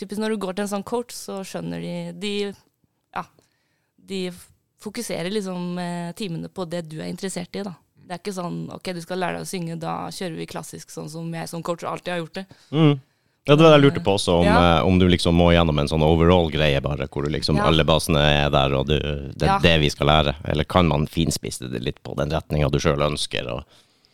typisk når du går til en sånn coach, så skjønner de De, ja, de fokuserer liksom eh, timene på det du er interessert i. da. Det er ikke sånn ok, du skal lære deg å synge, da kjører vi klassisk, sånn som jeg som coach alltid har gjort det. Mm. Ja, det var det jeg lurte på også, om, Ja. eh, om du liksom må gjennom en sånn overall-greie, bare, hvor du liksom Ja. alle basene er der, og du, det er Ja. det vi skal lære. Eller kan man finspisse det litt på den retninga du sjøl ønsker? Og,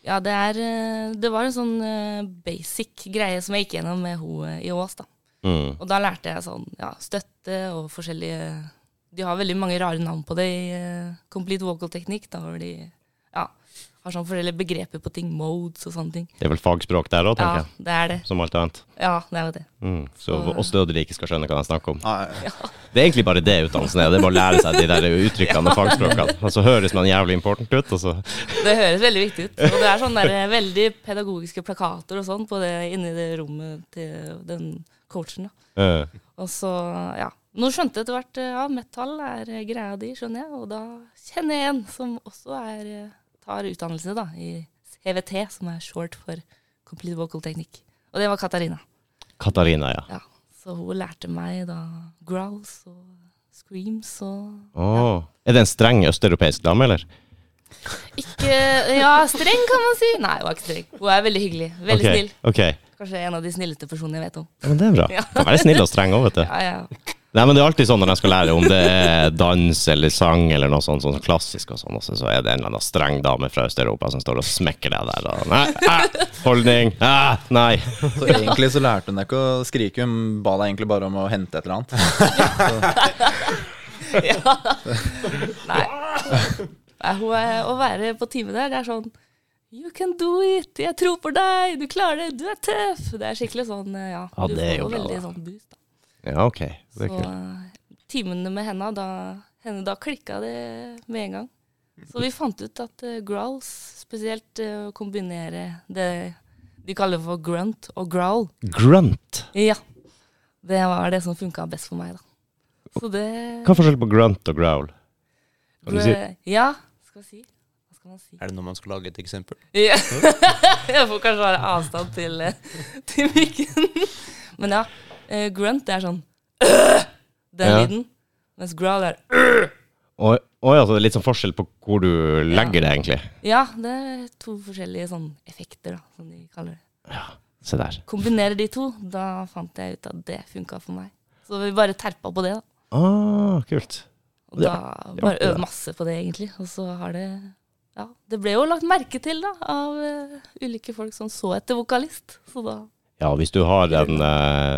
Ja, det er eh, Det var en sånn eh, basic greie som jeg gikk gjennom med henne i Ås, da. mm. Og da lærte jeg sånn ja, støtte og forskjellige De har veldig mange rare navn på det i eh, Complete Vocal Technique. Da hvor de ja, har sånn forskjellige begreper på ting. Modes og sånne ting. Det er vel fagspråk der òg, tenker Ja, jeg. det er det. Som alt annet. Ja, det er jo det. Mm. Så Så- oss dødelige ikke skal skjønne hva de snakker om. Ja. Det er egentlig bare det utdannelsen er. Det er bare å lære seg de der uttrykkene og *laughs* fagspråkene. Og så høres man jævlig important ut, og så Det høres veldig viktig ut. Og det er sånne der, eh, veldig pedagogiske plakater og sånn på det inni det rommet til den coachen. da. Uh. Og så, ja. Nå skjønte jeg etter hvert eh, ja, metal er greia di, skjønner jeg. Og da kjenner jeg en som også er, tar utdannelse da, i CVT, som er short for Complete Vocal Technique. Og det var Katarina. Katarina, ja. Ja. Så hun lærte meg da growls og screams og Åh. Er det en streng østeuropeisk dame, eller? Ikke Ja, streng kan man si. Nei, hun er ikke streng. Hun er veldig hyggelig. Veldig okay. snill. Okay. Kanskje en av de snilleste personene jeg vet om. ja, men det er bra. Ja. Kan være snill og streng òg, vet du. Ja, ja. Nei, men Det er alltid sånn når jeg skal lære om det er dans eller sang eller noe sånt, sånn klassisk og sånn, også, så er det en eller annen streng dame fra Øst-Europa som står og smekker deg der. Og, nei, ah, holdning, Ah, nei. Så egentlig så lærte hun deg ikke å skrike, hun ba deg egentlig bare om å hente et eller annet. *laughs* Nei. Nei hun er, å være på teamet der, det er sånn You can do it! Jeg tror på deg! Du klarer det! Du er tøff! Det er skikkelig sånn, ja. Ja, du det får veldig sånn boost. Da. Ja, ok. Det er Så kult. eh, timene med henne, da, henne, da klikka det med en gang. Så vi fant ut at uh, growls, spesielt å uh, kombinere det de kaller for grunt og growl, Grunt. ja, det var det som funka best for meg, da. Så det Hva er forskjellen på grunt og growl? Kan du si? Ja, skal vi si. Hva skal man si? Er det når man skal lage et eksempel? Ja. *laughs* Jeg får kanskje ha avstand til, eh, til mikken. *laughs* Men ja, eh, grunt det er sånn Den Ja. lyden. Mens growl er Å å ja, så det er litt sånn forskjell på hvor du legger det, egentlig. Ja, det er to forskjellige sånn effekter, da, som de kaller det. Se der. Kombinere de to, da fant jeg ut at det funka for meg. Så vi bare terpa på det, da. Ah, kult. Og da det bare øvde masse på det, egentlig. Og så har det Ja, det ble jo lagt merke til, da, av eh, ulike folk som så etter vokalist. Så da Ja, hvis du har en, eh,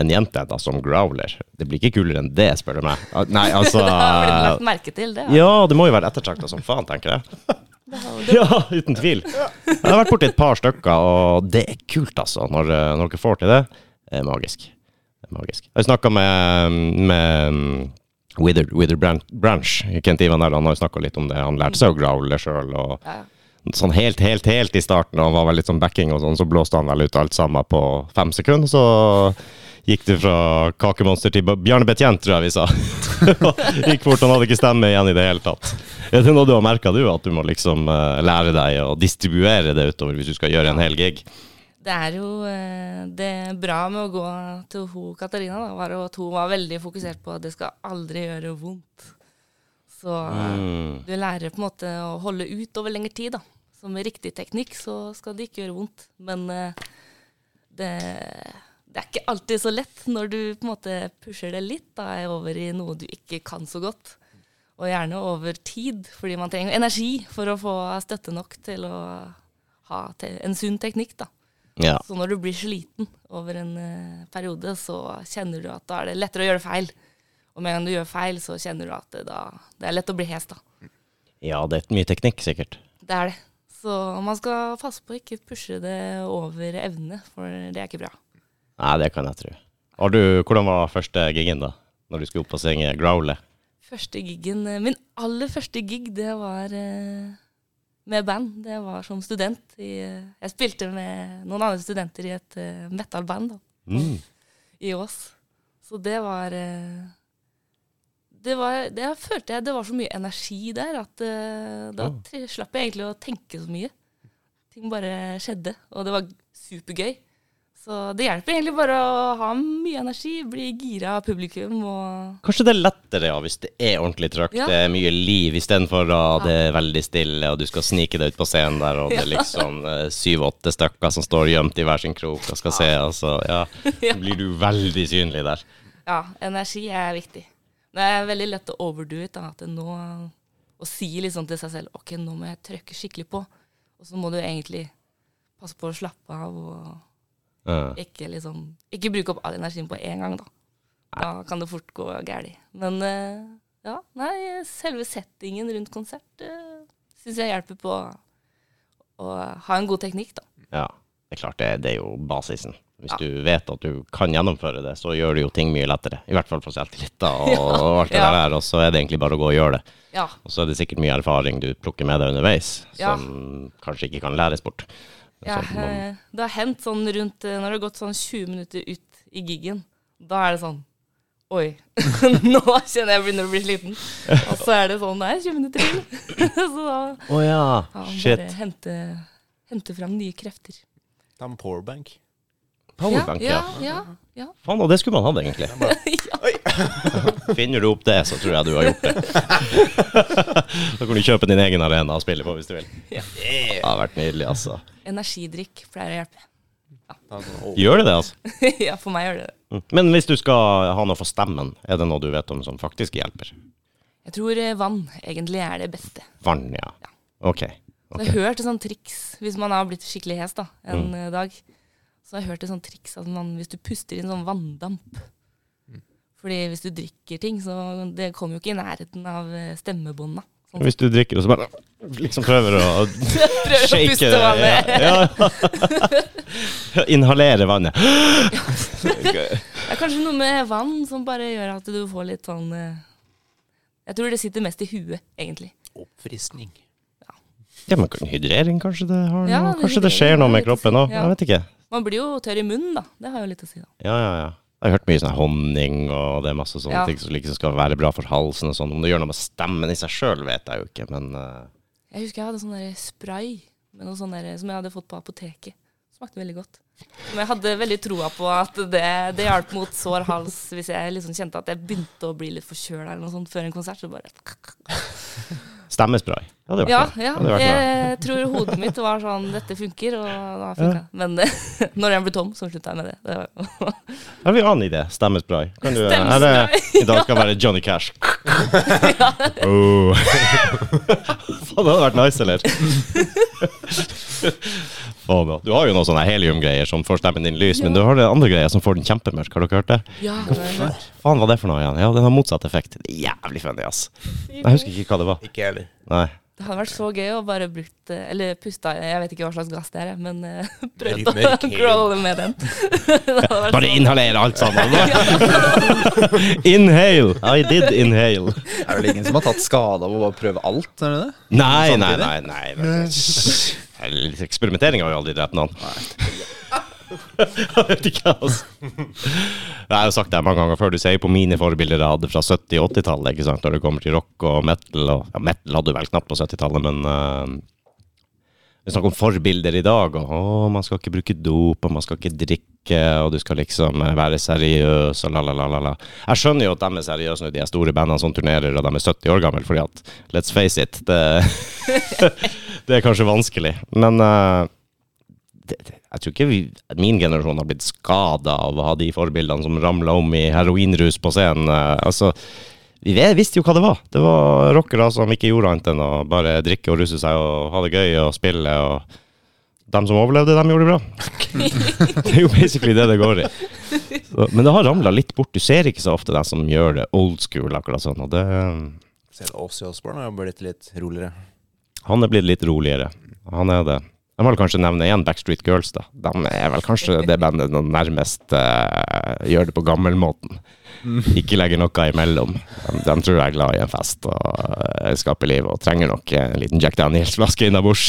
en jente da som growler Det blir ikke kulere enn det, spør du meg. Ah, Nei, *laughs* altså Det har blitt lagt merke til, det. Ja, det må jo være ettertrakta som faen, tenker jeg. *laughs* Ja, uten tvil. Jeg har vært borti et par stykker, og det er kult, altså. Når, eh, når dere får til det. Det er magisk. Det er magisk. Jeg snakka med, med um, Wither, Wither Branch, Branch. Kent Ivan der, han har jo snakka litt om det. Han lærte seg å growle sjøl. Og Ja. Sånn helt, helt, helt i starten, og var vel litt sånn backing og sånn, så blåste han vel ut alt sammen på fem sekunder. Så gikk det fra kakemonster til Bjarne Betjent, tror jeg vi sa. *laughs* gikk fort, han hadde ikke stemme igjen i det hele tatt. Er det noe du har merka, du? At du må liksom eh, lære deg å distribuere det utover hvis du skal gjøre en hel gig? Det er jo det det bra med å gå til ho Katarina, da, var at hun var veldig fokusert på at det skal aldri gjøre vondt. Så Mm. du lærer på en måte å holde ut over lengre tid, da. Så med riktig teknikk så skal det ikke gjøre vondt. Men eh, det, det er ikke alltid så lett når du på en måte pusher det litt da, over i noe du ikke kan så godt. Og gjerne over tid, fordi man trenger energi for å få støtte nok til å ha en sunn teknikk. da. Ja. Så når du blir sliten over en uh, periode, så kjenner du at da er det lettere å gjøre feil. Og med en gang du gjør feil, så kjenner du at det, da, det er lett å bli hes, da. ja, det er mye teknikk, sikkert. Det er det. Så man skal passe på å ikke pushe det over evne, for det er ikke bra. Nei, det kan jeg tro. Har du, hvordan var første gigen, da? Når du skulle opp og synge growle? Første gigen, eh, Min aller første gig, det var eh, med band. Det var som student. I, eh, jeg spilte med noen andre studenter i et metal-band Mm. i Ås. Så det var det var, det jeg følte jeg det var så mye energi der at uh, da oh. slapp jeg egentlig å tenke så mye. Ting bare skjedde, og det var supergøy. Så det hjelper egentlig bare å ha mye energi, bli gira av publikum og Kanskje det er lettere ja, hvis det er ordentlig trøkk, Ja. det er mye liv, istedenfor at det er veldig stille, og du skal snike deg ut på scenen der, og det er liksom eh, syv-åtte stykker som står gjemt i hver sin krok og skal se, altså, ja, *laughs* Ja. så blir du veldig synlig der. Ja, energi er viktig. Det er veldig lett å overdo it. Da, at det nå, å si liksom til seg selv ok, nå må jeg trykke skikkelig på. Og så må du egentlig passe på å slappe av og Ja. ikke, liksom, ikke bruke opp all energien på én gang. Da Da kan det fort gå galt. Men uh, ja, nei, selve settingen rundt konsert uh, syns jeg hjelper på å ha en god teknikk, da. Ja, det er klart, det, det er jo basisen. Hvis Ja. du vet at du kan gjennomføre det, så gjør du jo ting mye lettere. I hvert fall for selvtillit da, *laughs* og, Ja. og alt det Ja. der, og så er det egentlig bare å gå og gjøre det. Ja, Og så er det sikkert mye erfaring du plukker med deg underveis, Ja. som kanskje ikke kan læres bort. Ja, Så man- eh, det har hendt sånn rundt eh, Når det har gått sånn 20 minutter ut i giggen, da er det sånn Oi, *laughs* nå kjenner jeg begynner å bli sliten. Og så er det sånn Nei, 20 minutter til. *laughs* så da Å ja, ja, shit. bare hente, hente fram nye krefter. Ta med powerbank. Powerbank, ja. ja. Ja, ja, Faen, og det skulle man hatt, egentlig. *laughs* ja. *laughs* Finner du opp det, så tror jeg du har gjort det. *laughs* da kan du kjøpe din egen arena og spille på hvis du vil. Ja. Det har vært nydelig, altså. Energidrikk pleier å hjelpe. Gjør det det, altså? ja, for meg gjør det det. Mm. Men hvis du skal ha noe for stemmen, er det noe du vet om som faktisk hjelper? Jeg tror eh, vann egentlig er det beste. Vann, ja. Ja. Ok. Så jeg har hørt et sånt triks hvis man har blitt skikkelig hes da, en Mm. eh, dag. Så jeg har hørt et sånt triks at man, hvis du puster inn sånn vanndamp Fordi hvis du drikker ting, så det kommer jo ikke i nærheten av eh, stemmebånda. Sånn. Hvis du drikker og så bare liksom prøver å *laughs* Prøver å shake det. vannet. Ja, ja. *laughs* Inhalere vannet. *laughs* Det er kanskje noe med vann som bare gjør at du får litt sånn eh, Jeg tror det sitter mest i huet, egentlig. oppfriskning. Ja, men hydrering, kanskje det, har Ja, det kanskje det skjer noe med kroppen òg? Ja. Jeg vet ikke. Man blir jo tørr i munnen, da. Det har jo litt å si, da. Ja, ja, ja. Jeg har hørt mye sånn honning, og det er masse sånne Ja. ting som liksom skal være bra for halsen og sånn. Om det gjør noe med stemmen i seg sjøl, vet jeg jo ikke, men uh... Jeg husker jeg hadde sånn spray sånn som jeg hadde fått på apoteket. Smakte veldig godt. Men jeg hadde veldig troa på at det, det hjalp mot sår hals hvis jeg liksom kjente at jeg begynte å bli litt forkjøla eller noe sånt før en konsert. Så bare stemmespray. Ja, det Ja, ja. Det. Jeg tror hodet mitt var sånn Dette funker, og da funka det. Men *laughs* når jeg ble tom, så slutta jeg med det. det var, Har vi annen idé? Stemmespray. Kan du, Stemmespray. Det, I dag skal være Johnny Cash. *laughs* oh. *laughs* Faen, det hadde vært nice, eller? Faen. Du har jo noen sånne heliumgreier som får stemmen din lys, men du har det andre greier som får den kjempemørk. Har dere hørt det? ja, det var. Faen, hva er det for noe igjen? Ja, den har motsatt effekt. Det er jævlig funny, ass. Jeg husker ikke hva det var. Ikke heller. Nei. Det hadde vært så gøy å bare brukt eh, Eller pusta Jeg vet ikke hva slags gass det er, men *laughs* uh, prøvd å *laughs* crawle med den. *laughs* Bare så- inhalere alt sammen. inhale. I did inhale. Er det vel ingen som har tatt skade av å bare prøve alt? Er det det? Nei, nei, nei. nei, nei. Eksperimentering har jo aldri drept noen. *laughs* Jeg vet ikke, altså. Jeg har jo sagt det mange ganger før. Du ser jo på mine forbilder jeg hadde fra 70- og 80-tallet, ikke sant, når det kommer til rock og metal. Og, ja, metal hadde du vel knapt på 70-tallet, men uh, vi snakker om forbilder i dag. Og å, man skal ikke bruke dop, og man skal ikke drikke, og du skal liksom eh, være seriøs, og la, la, la, la, la. Jeg skjønner jo at de er seriøse når de er store bandene som turnerer, og de er 70 år gamle, fordi at, let's face it, det, *laughs* det er kanskje vanskelig. Men uh, det, det, jeg tror ikke vi, min generasjon har blitt skada av å ha de forbildene som ramla om i heroinrus på scenen. Eh, altså, vi visste jo hva det var. Det var rockere som ikke gjorde annet enn å bare drikke og ruse seg og ha det gøy og spille. og de som overlevde, de gjorde det bra. *laughs* det er jo basically det det går i. Så, men det har ramla litt bort. Du ser ikke så ofte de som gjør det old school, akkurat sånn. Og det, Selv Åssi Osborne har blitt litt roligere. han er blitt litt roligere. Han er det. Jeg må vel kanskje nevne igjen Backstreet Girls, da. De er vel kanskje det bandet som nærmest uh, gjør det på gammelmåten. Ikke legger noe imellom. De, de tror jeg er glad i en fest og uh, skaper liv, og trenger nok en liten Jack Daniels-flaske innabords.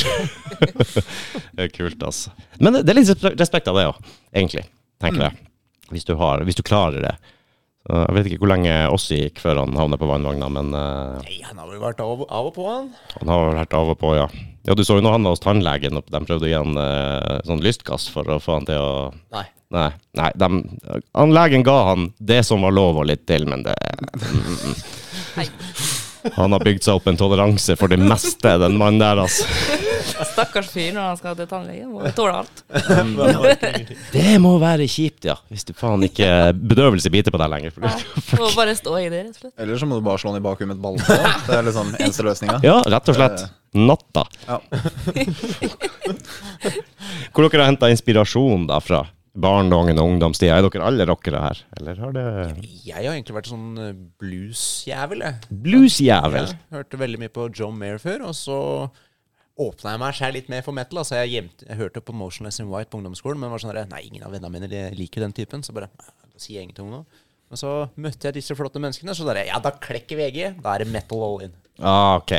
*laughs* det er kult, altså. Men det, det er litt respekt av det òg, egentlig, tenker jeg. Hvis du, har, hvis du klarer det. Jeg vet ikke hvor lenge Ossi gikk før han havnet på vannvogna, men uh, Nei, han har vel vært av, av og på, han. han har vel vært av og på, ja. Ja, Du så jo nå han var hos tannlegen, og de prøvde å han eh, sånn lystgass for å få han til å Nei. Nei, nei de, han, legen ga han det som var lov og litt til, men det mm, mm. Nei. *laughs* Han har bygd seg opp en toleranse for det meste, den mannen der, altså. Stakkars fyr når han skal til tannlegen. Må tåle alt. Det må være kjipt, ja. Hvis du faen ikke bedøvelse biter på deg lenger. For Må bare stå i det, rett og slett. Eller så må du bare slå den i bakhuet med et balltre. Det er liksom eneste løsninga. Ja, rett og slett. Natta. Ja. Hvor dere har henta inspirasjon da fra? Barndommen og ungdomstida. Er dere alle rockere her? Eller har det Jeg har egentlig vært sånn eh, bluesjævel, jeg. Bluesjævel? Ja, hørte veldig mye på John Mayer før, og så åpna jeg meg selv litt mer for metal. Altså jeg, gjemte, jeg hørte på Motionless in White på ungdomsskolen, men var sånn der, nei, ingen av vennene mine de liker den typen. Så bare da sier jeg ingenting om noe. Men så møtte jeg disse flotte menneskene, så der, ja, da klekker VG. Da er det metal all in. Ah, ok.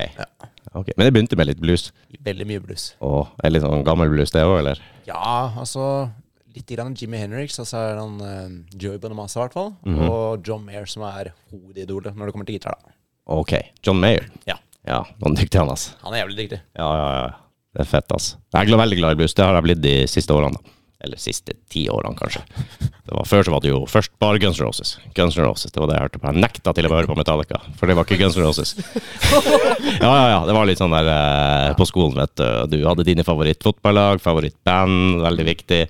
ok. Men det begynte med litt blues. Veldig mye blues. Åh, er litt sånn gammel blues, det òg, eller? Ja, altså Litt grann Jimmy Henriks, og så er han uh, Joey Bonamassa, i hvert fall. Og John Mayer, som er hovedidolet når det kommer til gitar. da Ok. John Mayer. Ja, Ja, er dyktig han, altså. Han er jævlig dyktig. Ja, ja, ja. Det er fett, altså. Jeg er veldig glad i blues. Det har jeg blitt de siste årene. da. Eller siste ti årene, kanskje. Det var, før så var det jo først bare Guns N' Roses. Guns N' Roses, Det var det jeg hørte på. Jeg nekta til å høre på Metallica, for det var ikke Guns N' Roses. *laughs* Ja, ja, ja. Det var litt sånn der eh, på skolen, vet du. Du hadde dine favorittfotballag, favorittband, veldig viktig.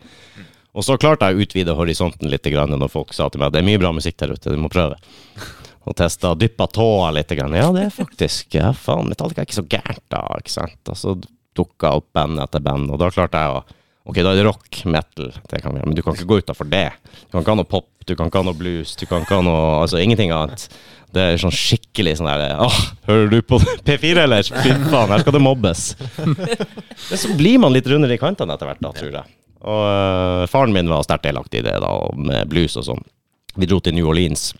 Og så klarte jeg å utvide horisonten litt når folk sa til meg at det er mye bra musikk der ute, du må prøve. Og testa, dyppa tåa litt. Ja, det er faktisk Ja, faen, Metallica er ikke så gærent, da. ikke sant? Og så dukka opp band etter band, og da klarte jeg å Ok, da er det rock, metal, det kan vi gjøre, men du kan ikke gå utafor det. Du kan ikke ha noe pop, du kan ikke ha noe blues, du kan ikke ha noe Altså ingenting annet. Det er sånn skikkelig sånn der Åh, hører du på *laughs* P4, eller? Fy faen, her skal det mobbes. *laughs* Men så blir man litt rundere i kantene etter hvert, da, tror jeg. Og uh, faren min var sterkt delaktig i det, da, med blues og sånn. Vi dro til New Orleans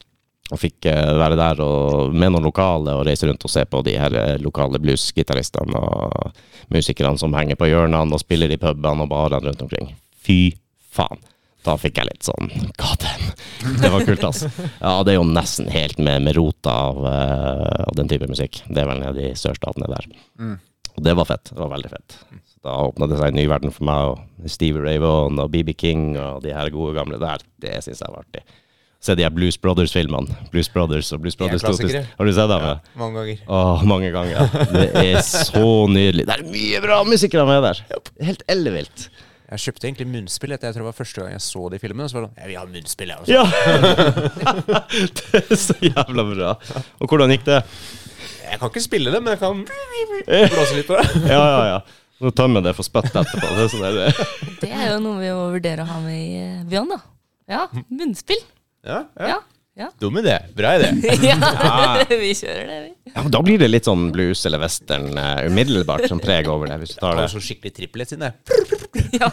og fikk øh, være der og, med noen lokale og reise rundt og se på de her øh, lokale bluesgitaristene og musikerne som henger på hjørnene og spiller i pubene og barene rundt omkring. Fy faen. Da fikk jeg litt sånn God. Det var kult, altså. Ja, det er jo nesten helt med, med rota av, uh, av den type musikk. Det er vel nede i sørstatene der. Og det var fett. Det var veldig fett. Da åpna det seg en ny verden for meg, og Steve Ray Vaughan og BB King og de her gode gamle der. Det syns jeg var artig. Se de her Blues Brothers-filmene. Blues Brothers og Blues er Brothers 2000. Har du sett dem? Ja. Mange ganger. Åh, mange ganger. Det er så nydelig. Det er mye bra musikere med der. Helt ellevilt. Jeg kjøpte egentlig munnspill etter jeg tror det var første gang jeg så de filmene. Så var det sånn, jeg vil ha munnspill, jeg også. Ja! *laughs* det er så jævla bra. Og hvordan gikk det? Jeg kan ikke spille det, men jeg kan *laughs* blåse litt på det. Ja, ja, ja. Tar vi det for spytt etterpå. Det er sånn der, *laughs* Det er jo noe vi må vurdere å ha med i Bjørn, da. Ja, munnspill. Ja, Ja. ja. Dum idé. Bra idé. *laughs* ja. vi kjører det, vi. ja, da blir det litt sånn blues eller western uh, umiddelbart som preg over det. Hvis du tar Det det. var så skikkelig triplett det. *laughs* Ja.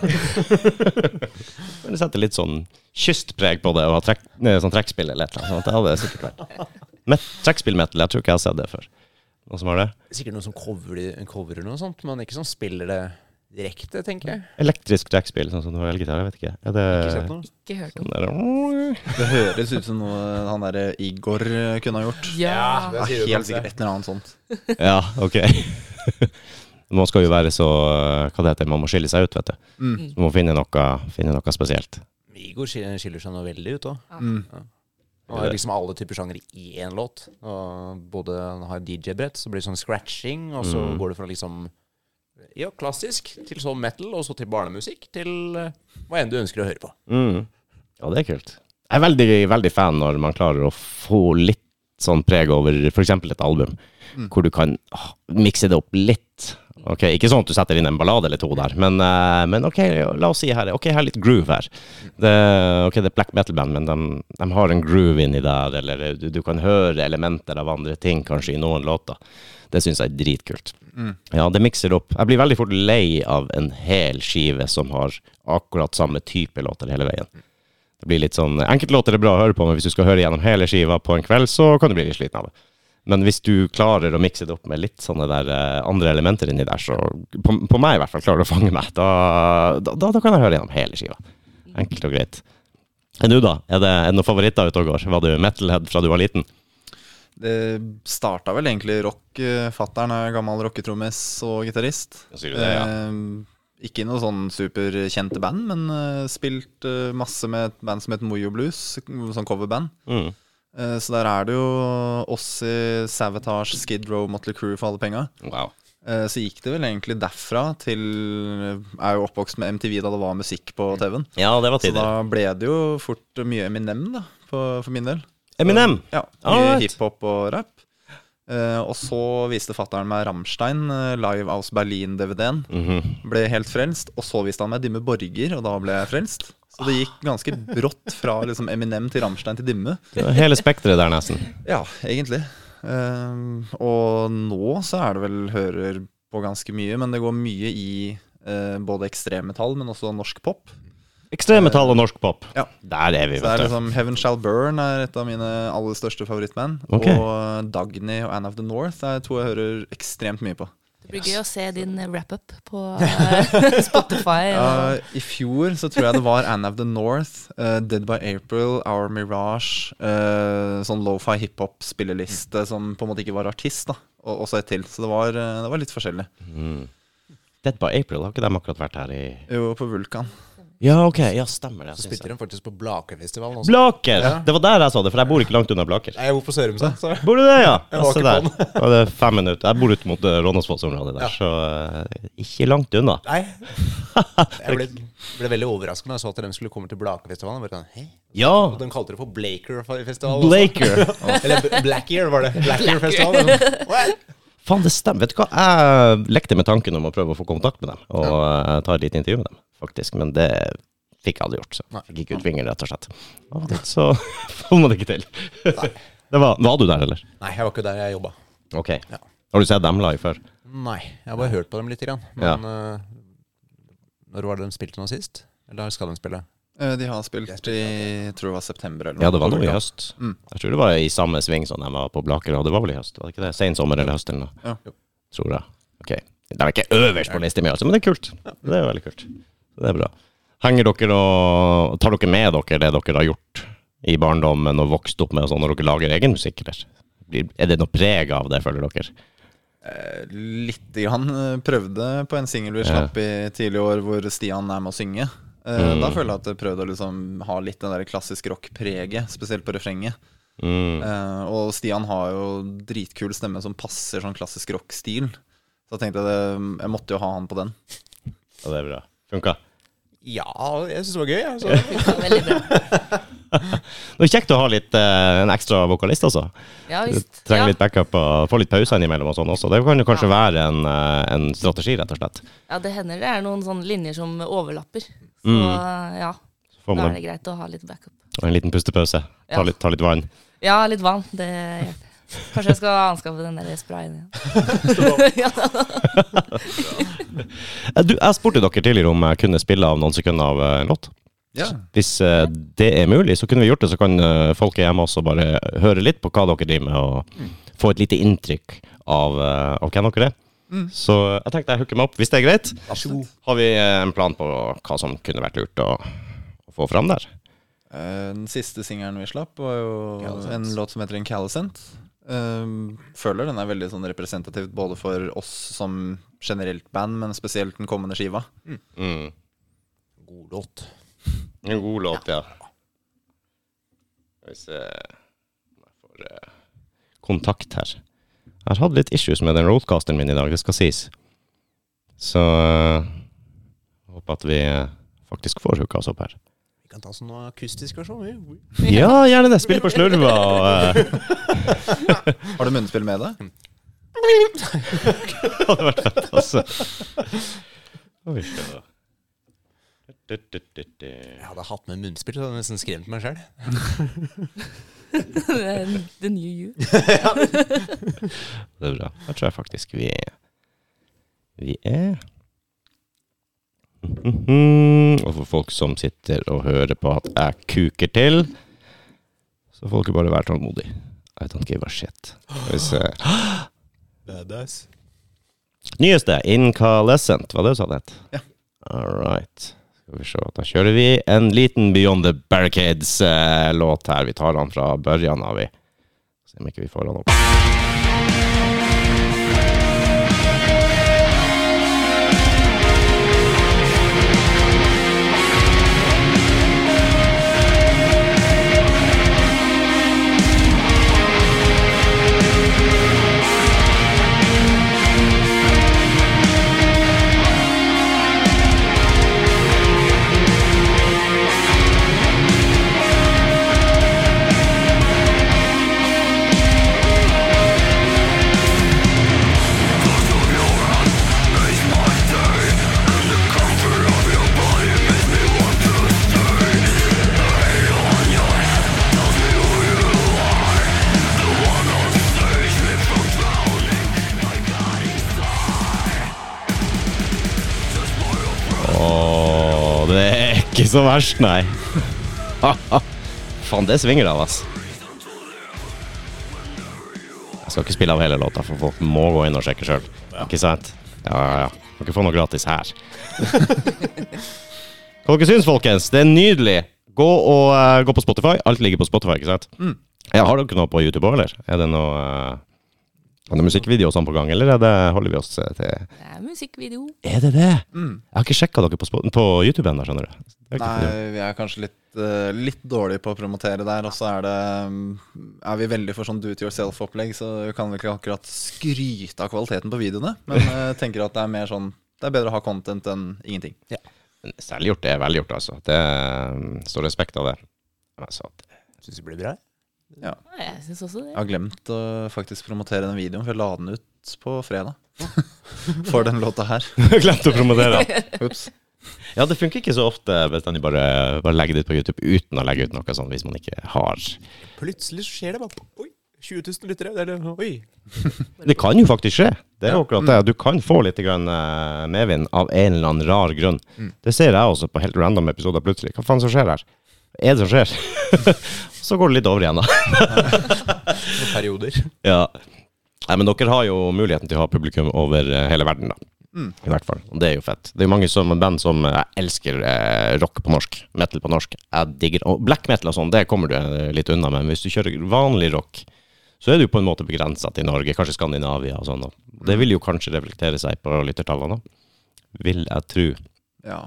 Men det setter litt sånn kystpreg på det å ha trekk, sånn trekkspill eller et eller annet. sånt. Det hadde det sikkert vært. Met, trekkspill-metal, jeg tror ikke jeg har sett det før. Noen som har det? Sikkert noen som coverer, coverer noe sånt, men ikke som spiller det direkte, tenker jeg. Elektrisk jackspill, sånn som du har elgitar, jeg vet ikke. Er det Ikke sett noe. Ikke hørt om. sånn der, Det høres ut som noe han derre Igor eh, kunne ha gjort. Ja. Ja, helt sikkert et eller annet sånt. *laughs* Ja, ok. *laughs* Man skal jo være så Hva det heter Man må skille seg ut, vet du. Mm. Så man må finne noe, finne noe spesielt. Igor skiller seg nå veldig ut òg. Mm. Han har liksom alle typer sjangere i én låt. Og både han har DJ-brett, så blir det sånn scratching, og så Mm. går det fra liksom ja, klassisk til sånn metal, og så til barnemusikk, til eh, hva enn du ønsker å høre på. Mm. Ja, det er kult. Jeg er veldig, veldig fan når man klarer å få litt sånn preg over f.eks. et album, hvor du kan ah, mikse det opp litt. Ok, Ikke sånn at du setter inn en ballade eller to der, men, eh, men ok, la oss si her Ok, jeg har litt groove her. Det, ok, det er black metal-band, men de, de har en groove inni der, eller du, du kan høre elementer av andre ting kanskje i noen låter. Det syns jeg er dritkult. Ja, det mikser opp. Jeg blir veldig fort lei av en hel skive som har akkurat samme type låter hele veien. Det blir litt sånn Enkeltlåter er bra å høre på, men hvis du skal høre gjennom hele skiva på en kveld, så kan du bli litt sliten av det. Men hvis du klarer å mikse det opp med litt sånne der eh, andre elementer inni der, så på, på meg i hvert fall klarer du å fange meg, da, da, da, da kan jeg høre gjennom hele skiva. Enkelt og greit. Enn du, da? Er det, er det noen favoritter ute og går? Var du metalhead fra du var liten? Det starta vel egentlig rock. Fattern er gammel rocketrommis og gitarist. Ja. Eh, ikke noe sånn superkjente band, men eh, spilt eh, masse med et band som het Mojo Blues, sånn coverband. Mm. Eh, så der er det jo Ossie, Savatage, Skid Row, Motley Crew for alle penga. Wow. Eh, Så gikk det vel egentlig derfra til Jeg er jo oppvokst med MTV da det var musikk på TV-en. Ja, det var Så da ble det jo fort mye Eminem, da, for, for min del. Eminem. Ja, mye hiphop og rap. Eh, og så viste fattern meg Rammstein, uh, Live aus Berlin-DVD-en. Mhm. Ble helt frelst. Og så viste han meg Dimme Borger, og da ble jeg frelst. Så det gikk ganske brått fra liksom Eminem til Rammstein til Dimme. Hele spekteret der, nesten. Ja, egentlig. Uh, og nå så er det vel hører på ganske mye, men det går mye i både ekstremmetall, men også norsk pop. Ekstremmetall og norsk pop. Ja. Der er vi, Så det er vet du. liksom Heaven Shall Burn er et av mine aller største favorittband. Okay. Og Dagny og Anne of the North er to jeg hører ekstremt mye på. Det blir gøy å se din wrap-up på *laughs* eh, Spotify. Ja, I fjor så tror jeg det var Anne of the North, uh, Dead by April, Our Mirage, Uh, sånn lofi hiphop-spilleliste som på en måte ikke var artist, da. Og også et til. Så det var, det var litt forskjellig. Mm. Dead by April, har ikke de akkurat vært her i Jo, på Vulkan. Ja, ok. Ja, stemmer det. Så spilte de faktisk på Blakerfestivalen også. Blaker! Ja. Det var der jeg sa det, for jeg bor ikke langt unna Blaker. Jeg bor på Sørumsand, så Bor du det, ja? Jeg var se ikke der. på den. det er fem minutter. Jeg bor ut mot eh, Rådåsfoss-området der, Ja. så eh, ikke langt unna. Nei. *laughs* Jeg ble, ble veldig overrasket da jeg så at de skulle komme til Blakerfestivalen. Bare, sånn, hei. Ja! Og de kalte det for Blaker-festivalen. Blaker! *laughs* Eller Blackear, var det. Blackear-festivalen. What? Faen, det stemmer. Vet du hva? Jeg lekte med tanken om å prøve å få kontakt med dem, og ja. ta et lite intervju med dem, faktisk. Men det fikk jeg aldri gjort. Så jeg gikk ut fingeren, rett og slett. Og så *laughs* får man det ikke til. Det var, var du der, eller? Nei, jeg var ikke der jeg jobba. Ok. Ja. Har du sett dem live før? Nei, jeg har bare hørt på dem litt. Grann. Men eh, når var det de spilte nå sist? Eller skal de spille? Eh, De har spilt i jeg tror det var september eller Ja, det var noe nå i høst. Mm. Jeg tror det var i samme sving som de var på Blaker, og det var vel i høst? Var det ikke det? Sen sommer eller høst eller noe? Ja. Tror jeg. Ok. De er ikke øverst på lista mi, altså, men det er kult. Det er veldig kult. Det er bra. Henger dere og Tar dere med dere det dere har gjort i barndommen og vokst opp med og sånn, når dere lager egen musikk, eller? Er det noe preg av det, føler dere? Eh, Lite grann. Prøvde på en singel vi Ja. slapp i tidligere år hvor Stian er med å synge. Eh, Mm. Da føler jeg at jeg prøvde å liksom ha litt den der klassisk rock-preget, spesielt på refrenget. Mm. Uh, og Stian har jo dritkul stemme som passer sånn klassisk rock-stil. Så jeg tenkte at jeg måtte jo ha han på den. Ja, det er bra. Funka. Ja, jeg syns det var gøy. Altså. *laughs* Ja. *laughs* Det er kjekt å ha litt, eh, en ekstra vokalist, altså. Ja Du visst. trenger Ja. litt backup og få litt pauser innimellom og sånn også. Det kan jo kanskje være en, eh, en strategi, rett og slett. ja, det hender det er noen sånne linjer som overlapper. Så Mm. ja, Så da er det greit å ha litt backup. Og en liten pustepause. Ta, Ja. litt, ta litt vann. Ja, litt vann. Det hjelper. Kanskje jeg skal anskaffe den der sprayen igjen. *laughs* ja. *laughs* Eh, Du, jeg spurte dere tidligere om jeg kunne spille av noen sekunder av eh, en låt. Ja. Hvis uh, det er mulig, så kunne vi gjort det. Så kan uh, folk hjemme også bare høre litt på hva dere driver med, og få et lite inntrykk av, uh, av hvem dere er. Så jeg tenkte jeg hooker meg opp, hvis det er greit. Absolutt. Har vi eh, en plan på hva som kunne vært lurt å, å få fram der? Eh, Den siste singelen vi slapp, var jo Callicent. en låt som heter Incalicent. Um, føler den er veldig sånn representativt både for oss som generelt band, men spesielt den kommende skiva. Mm. God låt. En god låt, ja. Skal vi se om jeg får eh, kontakt her. Jeg har hatt litt issues med den roadcasteren min i dag, det skal sies. Så eh, jeg håper at vi eh, faktisk får hooka oss opp her. Vi kan ta sånn akustisk versjon. vi. *laughs* Ja, gjerne det! Spille på slurva og eh, *laughs* Har du munnspill med deg? *laughs* Det hadde vært fett, altså. Oi. Du, du, du, du. Jeg hadde hatt med munnspill, så hadde jeg nesten skremt meg sjøl. The new you. *laughs* Det er bra. Da tror jeg faktisk vi er Vi er Mhm. Og for folk som sitter og hører på at jeg kuker til, så dere bare være tålmodige. I don't give a shit. Hvis, uh. Badass. Nyeste, Incalescent, var det du sa det het? Ja. All right. Skal vi se. Da kjører vi en liten Beyond the Barricades-låt her. Vi tar den fra børjan av, vi. Se om ikke vi får den opp. Så verst, nei. *laughs* Faen, det svinger av, ass. Jeg skal ikke spille av hele låta, for folk må gå inn og sjekke sjøl. Ikke sant? Ja, ja, ja. Kan ikke få noe gratis her. *laughs* Hva dere syns, folkens? Det er nydelig. Gå, og, uh, gå på Spotify. Alt ligger på Spotify, ikke sant? Ja, har dere noe på YouTube òg, eller? Er det noe uh, er det musikkvideo sånn på gang, eller er det, holder vi oss til Det er musikkvideo. Er det det? Mm. Jeg har ikke sjekka dere på, på YouTube ennå, skjønner du. Nei, vi er kanskje litt, uh, litt dårlige på å promotere der. Og så er det mm, Er vi veldig for sånn do it yourself-opplegg, så vi kan vi ikke akkurat skryte av kvaliteten på videoene. Men jeg *laughs* tenker at det er mer sånn Det er bedre å ha content enn ingenting. Ja. Selvgjort er velgjort, altså. Det mm, står respekt av det. Altså, det- Syns det blir bra. Ja, jeg syns også det. Jeg har glemt å faktisk promotere den videoen, for jeg la den ut på fredag. *laughs* For den låta her. *laughs* Glemt å promotere. Ups. Ja, det funker ikke så ofte bestandig bare, bare legge det ut på YouTube uten å legge ut noe sånt hvis man ikke har Plutselig så skjer det bare Oi, 20 000 lyttere. Det er det. Oi. Det kan jo faktisk skje. Det er jo akkurat det. Du kan få litt grann, eh, medvind av en eller annen rar grunn. Det ser jeg også på helt random episoder plutselig. Hva faen som skjer her? Er det som skjer? *laughs* så går det litt over igjen, da. *laughs* Noen perioder. Ja. Nei, men dere har jo muligheten til å ha publikum over eh, hele verden, da. I hvert fall. Og det er jo fett. Det er jo mange som, band som Jeg elsker eh, rock på norsk. Metal på norsk. Jeg digger Og black metal og sånn, det kommer du eh, litt unna med. Men hvis du kjører vanlig rock, så er du på en måte begrensa til Norge, kanskje Skandinavia og sånn. Det vil jo kanskje reflektere seg på lyttertallene. Vil jeg tro. Ja.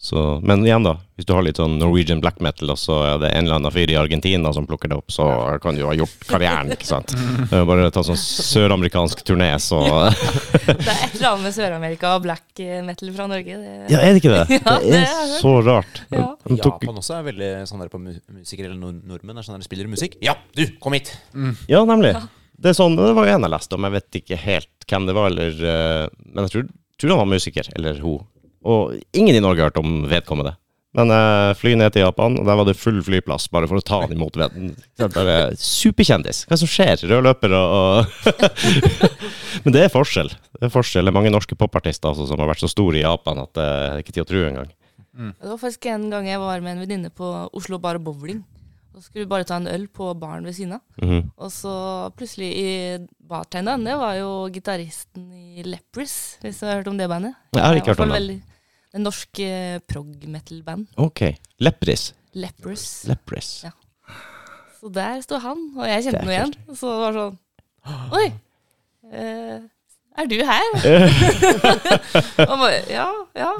Så, men igjen, da. Hvis du har litt sånn Norwegian black metal, og så er det en eller annen fyr i Argentina som plukker det opp, så kan du jo ha gjort karrieren, ikke sant. Bare ta sånn søramerikansk turné, så *laughs* Det er et eller annet med Sør-Amerika og black metal fra Norge. Det, Ja, er det ikke det? *laughs* Ja, Det er så rart. Ja. Tok- Japan også er veldig sånn der på mu musikere eller nord nordmenn. Er sånn der spiller musikk. Ja, du, kom hit! Ja, nemlig. Det, er sånn, det var jo en jeg leste om, jeg vet ikke helt hvem det var, eller eh, Men jeg tror, tror han var musiker, eller hun. Og ingen i Norge har hørt om vedkommende. Men eh, fly ned til Japan, og der var det full flyplass bare for å ta han imot vedden. Bare superkjendis. Hva som skjer? Rød løper og, *laughs* Men det er forskjell. Det er forskjell. Det er mange norske popartister altså, som har vært så store i Japan at det er ikke tid å tro engang. Det var faktisk en gang jeg var med en venninne på Oslo Bar og Bowling. Så skulle vi bare ta en øl på baren ved siden av. Mhm. Og så plutselig i bartenderen, det var jo gitaristen i Lepris, hvis du har hørt om det bandet. Jeg har ikke Det hørt om det. veldig- En norsk eh, prog-metal-band. Ok. Lepris. Lepris. Lepris. Ja. Så der sto han, og jeg Det kjente noe igjen. Og Så det var sånn Oi! Eh, er du her? *laughs* *laughs* og bare Ja, ja.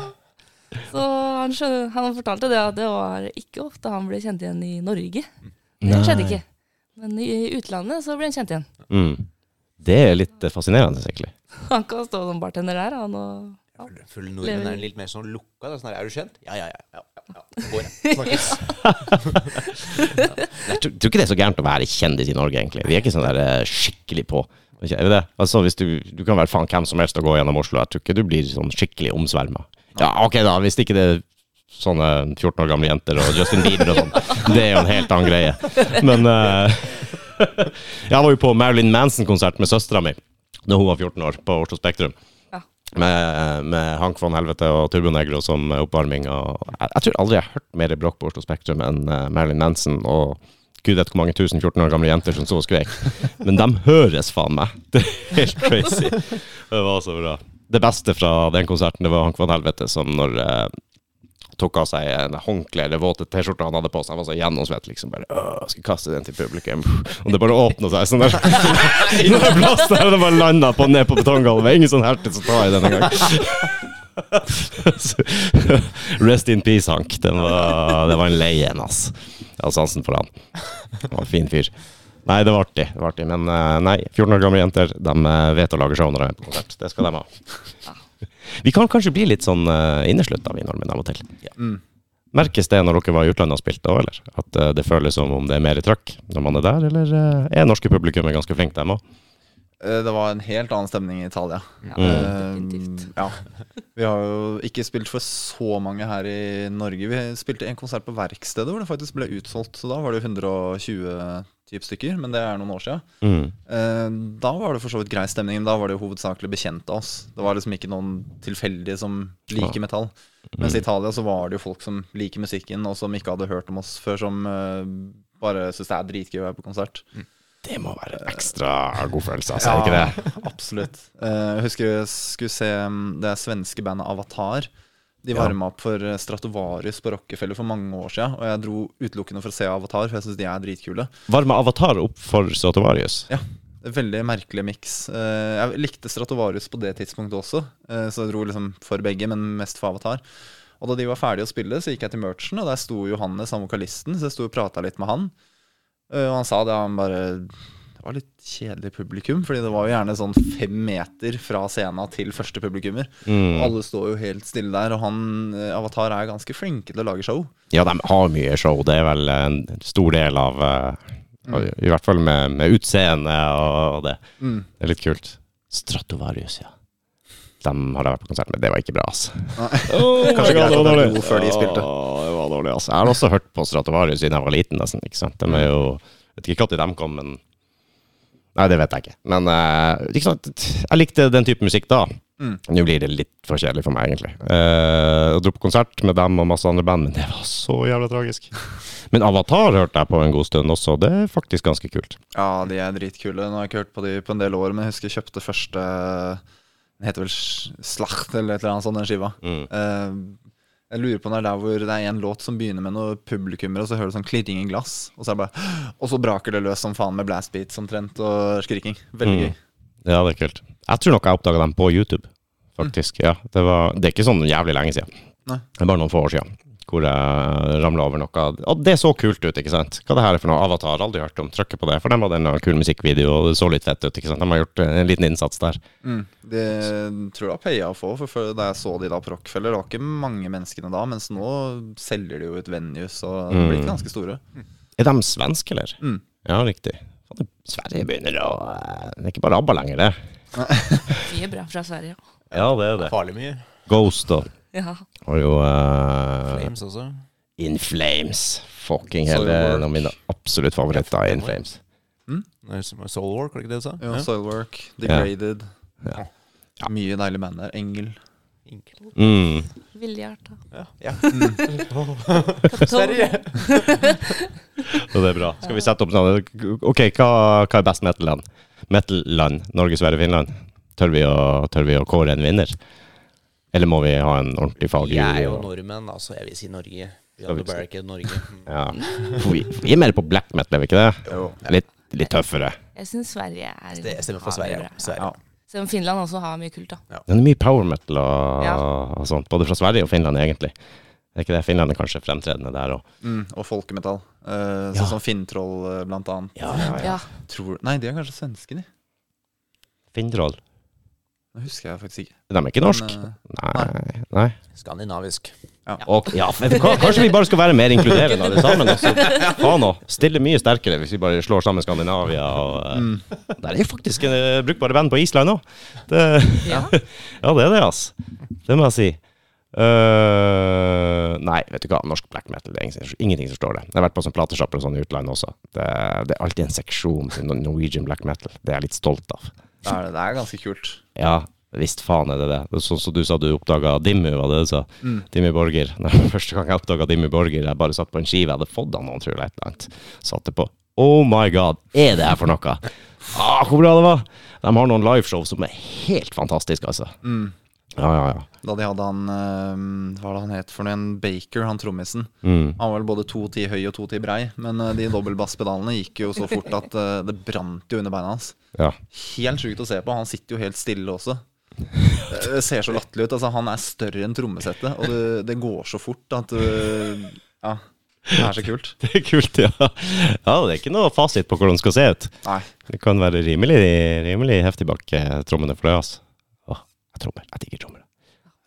Så han, skjønner, han fortalte det at det var ikke ofte han ble kjent igjen i Norge. Det skjedde ikke. Men i utlandet så ble han kjent igjen. Mm. Det er litt eh, fascinerende, egentlig. Han kan stå som bartender der, han og ja. Full- Full nordmenn er litt mer sånn lukka. Sånn er du kjent? Ja, ja, ja. ja, ja. Går. Snakkes. *laughs* Jeg tror, tror ikke det er så gærent å være kjendis i Norge, egentlig. Vi er ikke sånn der eh, skikkelig på. Er det det? Altså, hvis du, du kan være faen hvem som helst og gå gjennom Oslo. Jeg tror ikke du blir sånn skikkelig omsverma. Ja, ok da, hvis ikke det er sånne 14 år gamle jenter og Justin Bieber og sånn. *laughs* Det er jo en helt annen greie. Men uh, *laughs* Jeg var jo på Marilyn Manson-konsert med søstera mi da hun var 14 år, på Oslo Spektrum. Ja. Med, med Hank von Helvete og Turbo Negro som oppvarming. Og jeg, jeg tror aldri jeg har hørt mer bråk på Oslo Spektrum enn uh, Marilyn Manson og gud vet hvor mange tusen 14 år gamle jenter som så og skrek. Men de høres faen meg. Det *laughs* er helt crazy. Det var så bra. Det beste fra den konserten det var Hank von Helvete som når eh, tok av seg en håndkle eller våte T-skjorte han hadde på seg. Han var så gjennomsvett, liksom. Bare «Åh, skal kaste den til publikum. Og det bare åpna seg sånn der. Nå er plass der, og det bare landa på, ned på betonggulvet. Ingen sånn hertig som tar i den engang. *laughs* Rest in peace, Hank. Den var, det var en lei en, ass. Jeg har sansen for han. Han var en fin fyr. Nei, det var artig. Det var artig. Men eh, nei, 14 år gamle jenter de eh, vet å lage show når de er på konsert. Det skal de ha. *laughs* Vi kan kanskje bli litt sånn uh, inneslutta, vi nordmenn, av og til. Mm. Merkes det når dere var i utlandet og spilte òg, eller? At eh, det føles som om det er mer trøkk når man er der, eller eh, er norske publikum ganske flinke, dem òg? Eh, Det var en helt annen stemning i Italia. Ja, Mm. Eh, ja. Vi har jo ikke spilt for så mange her i Norge. Vi spilte en konsert på Verkstedet hvor det faktisk ble utsolgt. Så da var det jo 120 typ stykker, men det er noen år siden. Mm. Eh, Da var det for så vidt grei stemning. Da var det jo hovedsakelig bekjente av oss. Det var liksom ikke noen tilfeldige som liker metall. Mens i Italia så var det jo folk som liker musikken, og som ikke hadde hørt om oss før, som eh, bare syns det er dritgøy å være på konsert. Det må være en ekstra god følelse, altså. Ja, ikke det? absolutt. Eh, Jeg husker jeg skulle se mm, det svenske bandet Avatar. De Ja. opp for Stratovarius på Rockefeller for mange år siden. Og jeg dro utelukkende for å se Avatar, for jeg syns de er dritkule. Varma Avatar opp for Stratovarius. Ja, Veldig merkelig miks. Eh, Jeg likte Stratovarius på det tidspunktet også, eh, så jeg dro liksom for begge, men mest for Avatar. Og da de var ferdige å spille, så gikk jeg til merchen, og der sto Johannes, han vokalisten, så jeg sto og prata litt med han. Eh, Og han sa det, han bare Det var litt kjedelig publikum, fordi det var jo gjerne sånn fem meter fra scenen til første publikummer. Mm. Alle står jo helt stille der, og han, eh, Avatar er ganske flinke til å lage show. Ja, de har mye show. Det er vel en stor del av mm. I hvert fall med, med utseende og det. Mm. Det er litt kult. Stratovarius, ja. De har jeg vært på konsert med. Det var ikke bra, altså. Oh, *laughs* Kanskje greit det var god før de spilte. det var dårlig, altså. Jeg har også hørt på Stratovarius siden jeg var liten, nesten. ikke sant? De er jo Jeg Vet ikke når de kom, men Nei, det vet jeg ikke. Men eh, ikke jeg likte den type musikk da. Mm. Nå blir det litt for kjedelig for meg, egentlig. Uh, jeg dro på konsert med dem og masse andre band, men det var så jævla tragisk. *laughs* Men Avatar hørte jeg på en god stund også. Det er faktisk ganske kult. Ja, de er dritkule. Nå har jeg ikke hørt på de på en del år, men jeg husker jeg kjøpte første Den heter vel Slacht eller et eller annet sånt, den skiva. Mm. Eh, jeg lurer på når det er der hvor det er en låt som begynner med noe publikummer, og så hører du sånn klirring i glass, og så, er bare, og så braker det løs som faen med blast beats omtrent, og skriking. Veldig Mm. gøy. Ja, det er kult. Jeg tror nok jeg oppdaga dem på YouTube, faktisk. Ja, det, var, det er ikke sånn jævlig lenge siden. Nei. Det er bare noen få år siden. Hvor jeg ramla over noe Og det så kult ut, ikke sant? Hva det her er for noe? Avatar, aldri hørt om. Trykker på det. For dem hadde en kul musikkvideo, og det så litt fett ut. ikke sant? De har gjort en liten innsats der. Mm. Det tror jeg paya for før da jeg så de da på Rockefeller, det var ikke mange menneskene da, mens nå selger de jo ut venues, og de blir ikke ganske store. Er de svenske, eller? Mm. Ja, riktig. Sverige begynner å eh, Det er ikke bare ABBA lenger, det. Mye bra fra Sverige. Ja, det er det. Farlig mye. Ghost og Ja. har jo uh, Flames også. In Flames. Fucking er en av mine absolutt favoritter. In Flames. Mm? Soulwork, var det ikke det du sa? Ja, Soilwork, Degraded. Ja. Mye deilig band der. Engel. Inkel. Mm. Villhjerta. Ja. ja. *laughs* Sverige. *laughs* Så det er bra. Skal vi sette opp sånn Ok, hva, hva er best metal-land? Metal-land? Norge, Sverige, Finland? Tør vi, å, tør vi å kåre en vinner? Eller må vi ha en ordentlig faglig Jeg er jo nordmenn, da, så jeg vil si Norge. Vi Skal vi Barricade Norge. *laughs* Ja. Vi, vi er mer på black metal, er vi ikke det? Jo. Litt, litt tøffere. Jeg syns Sverige er Det stemmer for Sverige. er ja. Sverige. Ja. Selv om Finland også har mye kult, da. Det er mye power metal og, Ja. og sånt, både fra Sverige og Finland, egentlig. Er ikke det? Finland er kanskje fremtredende der òg. Mm, og folkemetall. Uh, Ja. Sånn som Finntroll, eh, blant annet. Ja, ja, ja. Ja. Tror, nei, de er kanskje svenske, de. Finntroll. Det husker jeg faktisk ikke. De er ikke norsk? Men, eh, Nei. Nei. Skandinavisk. Og, ja, du hva? Kanskje vi bare skal være mer inkluderende alle sammen? Altså. *laughs* Faen òg. Stille mye sterkere hvis vi bare slår sammen Skandinavia. Og, eh, Mm. Der er jo faktisk en eh, brukbare band på Island òg. Ja. *laughs* Ja, det er det, ass. Det må jeg si. Uh, nei, vet du hva. Norsk black metal, det er ingenting, ingenting som står det. Jeg har vært på sånn platesjapper og sånn i utlandet også. Det, det er alltid en seksjon til Norwegian black metal. Det er jeg litt stolt av. det, er, det er ganske kult. Ja, visst faen er det det. det sånn som du sa du oppdaga Dimmu, var det du sa? Mm. Dimmu Borger. *laughs* Når Første gang jeg oppdaga Dimmu Borger, jeg bare satt på en skive, jeg hadde fått av noen, tror jeg, et eller annet. Satte på. Oh my god, er det her for noe? *laughs* Ah, hvor bra det var! De har noen liveshow som er helt fantastiske, altså. Mm. Ja, ja, ja. Da de hadde han eh, Hva var det han het for noe? En Baker, han trommisen. Mm. Han var vel både 2,10 høy og 2,10 brei, men eh, de dobbeltbasspedalene gikk jo så *laughs* fort at eh, det brant jo under beina hans. ja. Helt sjukt å se på. Han sitter jo helt stille også. *laughs* Det ser så latterlig ut. Altså, han er større enn trommesettet, og det, det går så fort at uh, Ja. Det er så kult. *laughs* Det er kult, ja. Ja, det er ikke noe fasit på hvordan det skal se ut. Nei. Det kan være rimelig, rimelig heftig bak trommene for det, altså. Trommer. Jeg digger trommer.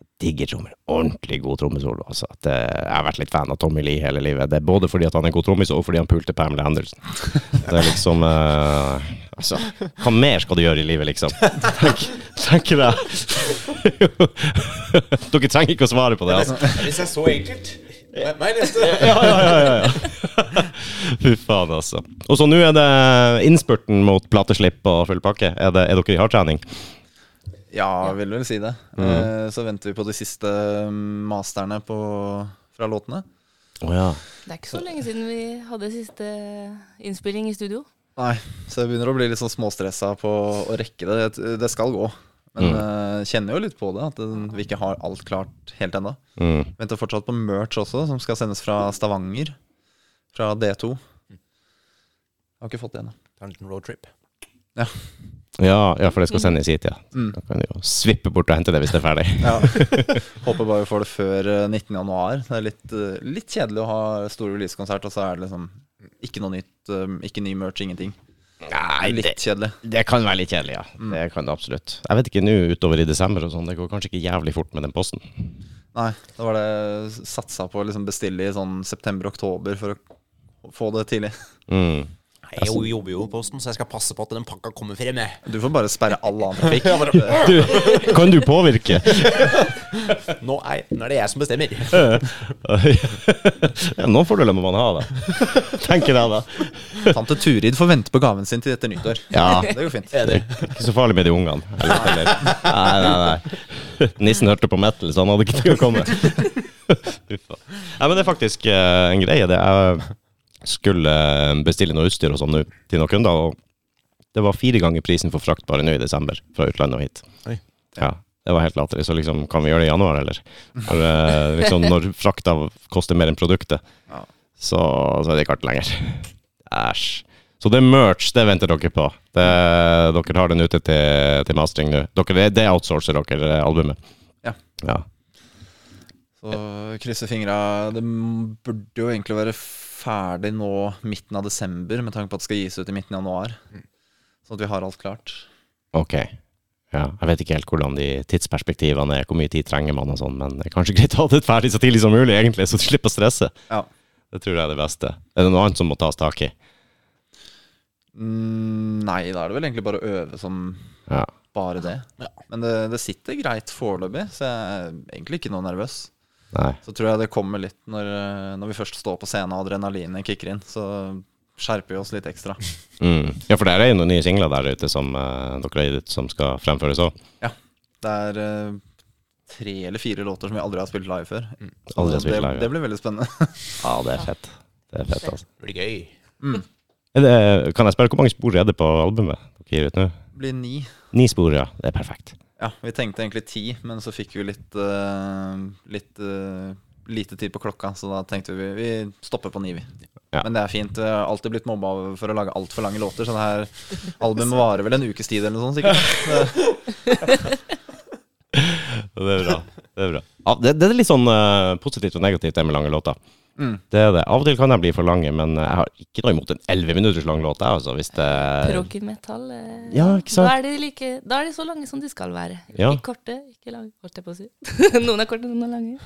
Jeg digger trommer. Ordentlig god trommesolo, altså. Det, jeg har vært litt fan av Tommy Lee hele livet. Det er både fordi han er en god trommis, og fordi han pulte Pamela Anderson. Det er liksom uh, Altså, hva mer skal du gjøre i livet, liksom? Tenk, tenker jeg. Dere trenger ikke å svare på det, altså. Hvis jeg så enkelt Meg neste. ja, ja, ja, ja, ja. Fy faen, altså. Og så nå er det innspurten mot plateslipp og full pakke. Er, det, er dere i hardtrening? Ja, vil vel si det. Eh, så venter vi på de siste mm, masterne på, fra låtene. Oh, ja. Det er ikke så lenge siden vi hadde siste innspilling i studio. Nei, så jeg begynner å bli litt sånn småstressa på å rekke det. Det- Det skal gå. Men Mm. uh, kjenner jo litt på det, at vi ikke har alt klart helt ennå. Mm. Venter fortsatt på merch også, som skal sendes fra Stavanger. Fra D2. Har ikke fått det ennå. er en liten roadtrip. Ja, ja, for det skal sendes hit, ja. Mm. Da kan du jo svippe bort og hente det hvis det er ferdig. *laughs* Ja. *laughs* Håper bare vi får det før eh, 19. januar. Det er litt, eh, litt kjedelig å ha stor releasekonsert, og så er det liksom ikke noe nytt. eh, Ikke ny merch, ingenting. Nei, Litt det, kjedelig. det kan være litt kjedelig, ja. Det kan det absolutt. Jeg vet ikke nå utover i desember og sånn, det går kanskje ikke jævlig fort med den posten. Nei, da var det satsa på å liksom bestille i sånn september-oktober for å få det tidlig. Mm. Jeg jo- jobber jo i Posten, så jeg skal passe på at den pakka kommer frem. jeg. Du får bare sperre all annen trafikk. *laughs* *laughs* Du, kan du påvirke? *laughs* Nå er, nå er det jeg som bestemmer. ja, noen fordeler må man ha, da. Tenker jeg, da. Tante Turid får vente på gaven sin til etter nyttår. Ja. Det går fint. Det er ikke så farlig med de ungene. Eller, eller. Nei, nei, nei. Nissen hørte på metal, så han hadde ikke tid å komme. Nei, men det er faktisk uh, en greie. Det Jeg skulle bestille noe utstyr og sånn til noen kunder, og det var fire ganger prisen for frakt bare nå i desember, fra utlandet og hit. Oi. Ja, det var helt latterlig. Så liksom, kan vi gjøre det i januar, eller? For, eh, liksom, når frakta koster mer enn produktet, Ja. så, så er det ikke artig lenger. Æsj. Så det er merch, det venter dere på. Det, dere har den ute til, til mastering nå. Dere, det, outsourcer dere, albumet. Ja. ja. Så krysser fingra. Det burde jo egentlig være ferdig nå midten av desember, med tanke på at det skal gis ut i midten av januar. Sånn at vi har alt klart. Ok. Ja, jeg vet ikke helt hvordan de tidsperspektivene er, hvor mye tid trenger man og sånn, men det er kanskje greit å ha det ferdig så tidlig som mulig, egentlig, så du slipper å stresse. Ja. Det tror jeg er det beste. Er det noe annet som må tas tak i? Mm, nei, da er det vel egentlig bare å øve som Ja. bare det. Men det, det sitter greit foreløpig, så jeg er egentlig ikke noe nervøs. Nei. Så tror jeg det kommer litt når, eh, når vi først står på scenen og adrenalinet kicker inn. Så skjerper vi oss litt ekstra. *laughs* Mm. Ja, for det er jo noen nye singler der ute som uh, dere har gitt ut, som skal fremføres òg. Det er uh, tre eller fire låter som vi aldri har spilt live før. Mm. Aldri har spilt live, ja. det blir veldig spennende. *laughs* Ja, det er fett. Det er fett, altså. Det blir gøy. Er det, kan jeg spørre, hvor mange spor er det på albumet dere gir ut nå? Det blir ni. Ni spor, ja. Det er perfekt. Ja, vi tenkte egentlig ti, men så fikk vi litt, uh, litt uh, lite tid på klokka, så da tenkte vi vi stopper på ni, vi. Ja. Men det er fint. Jeg har alltid blitt mobba for å lage altfor lange låter, så det her albumet varer vel en ukes tid eller noe sånt, sikkert. Det, *laughs* Det er bra. Det er bra. Ja, det, det er litt sånn uh, positivt og negativt, det med lange låter. Mm. Det er det. Av og til kan de bli for lange, men jeg har ikke noe imot en elleve minutters lang låt. jeg, Altså, hvis det Prog-metall eh, Ja. Da er, de like, da er de så lange som de skal være. Ja. Ikke korte, ikke lange, holdt jeg på å si. *laughs* noen er korte, noen er lange.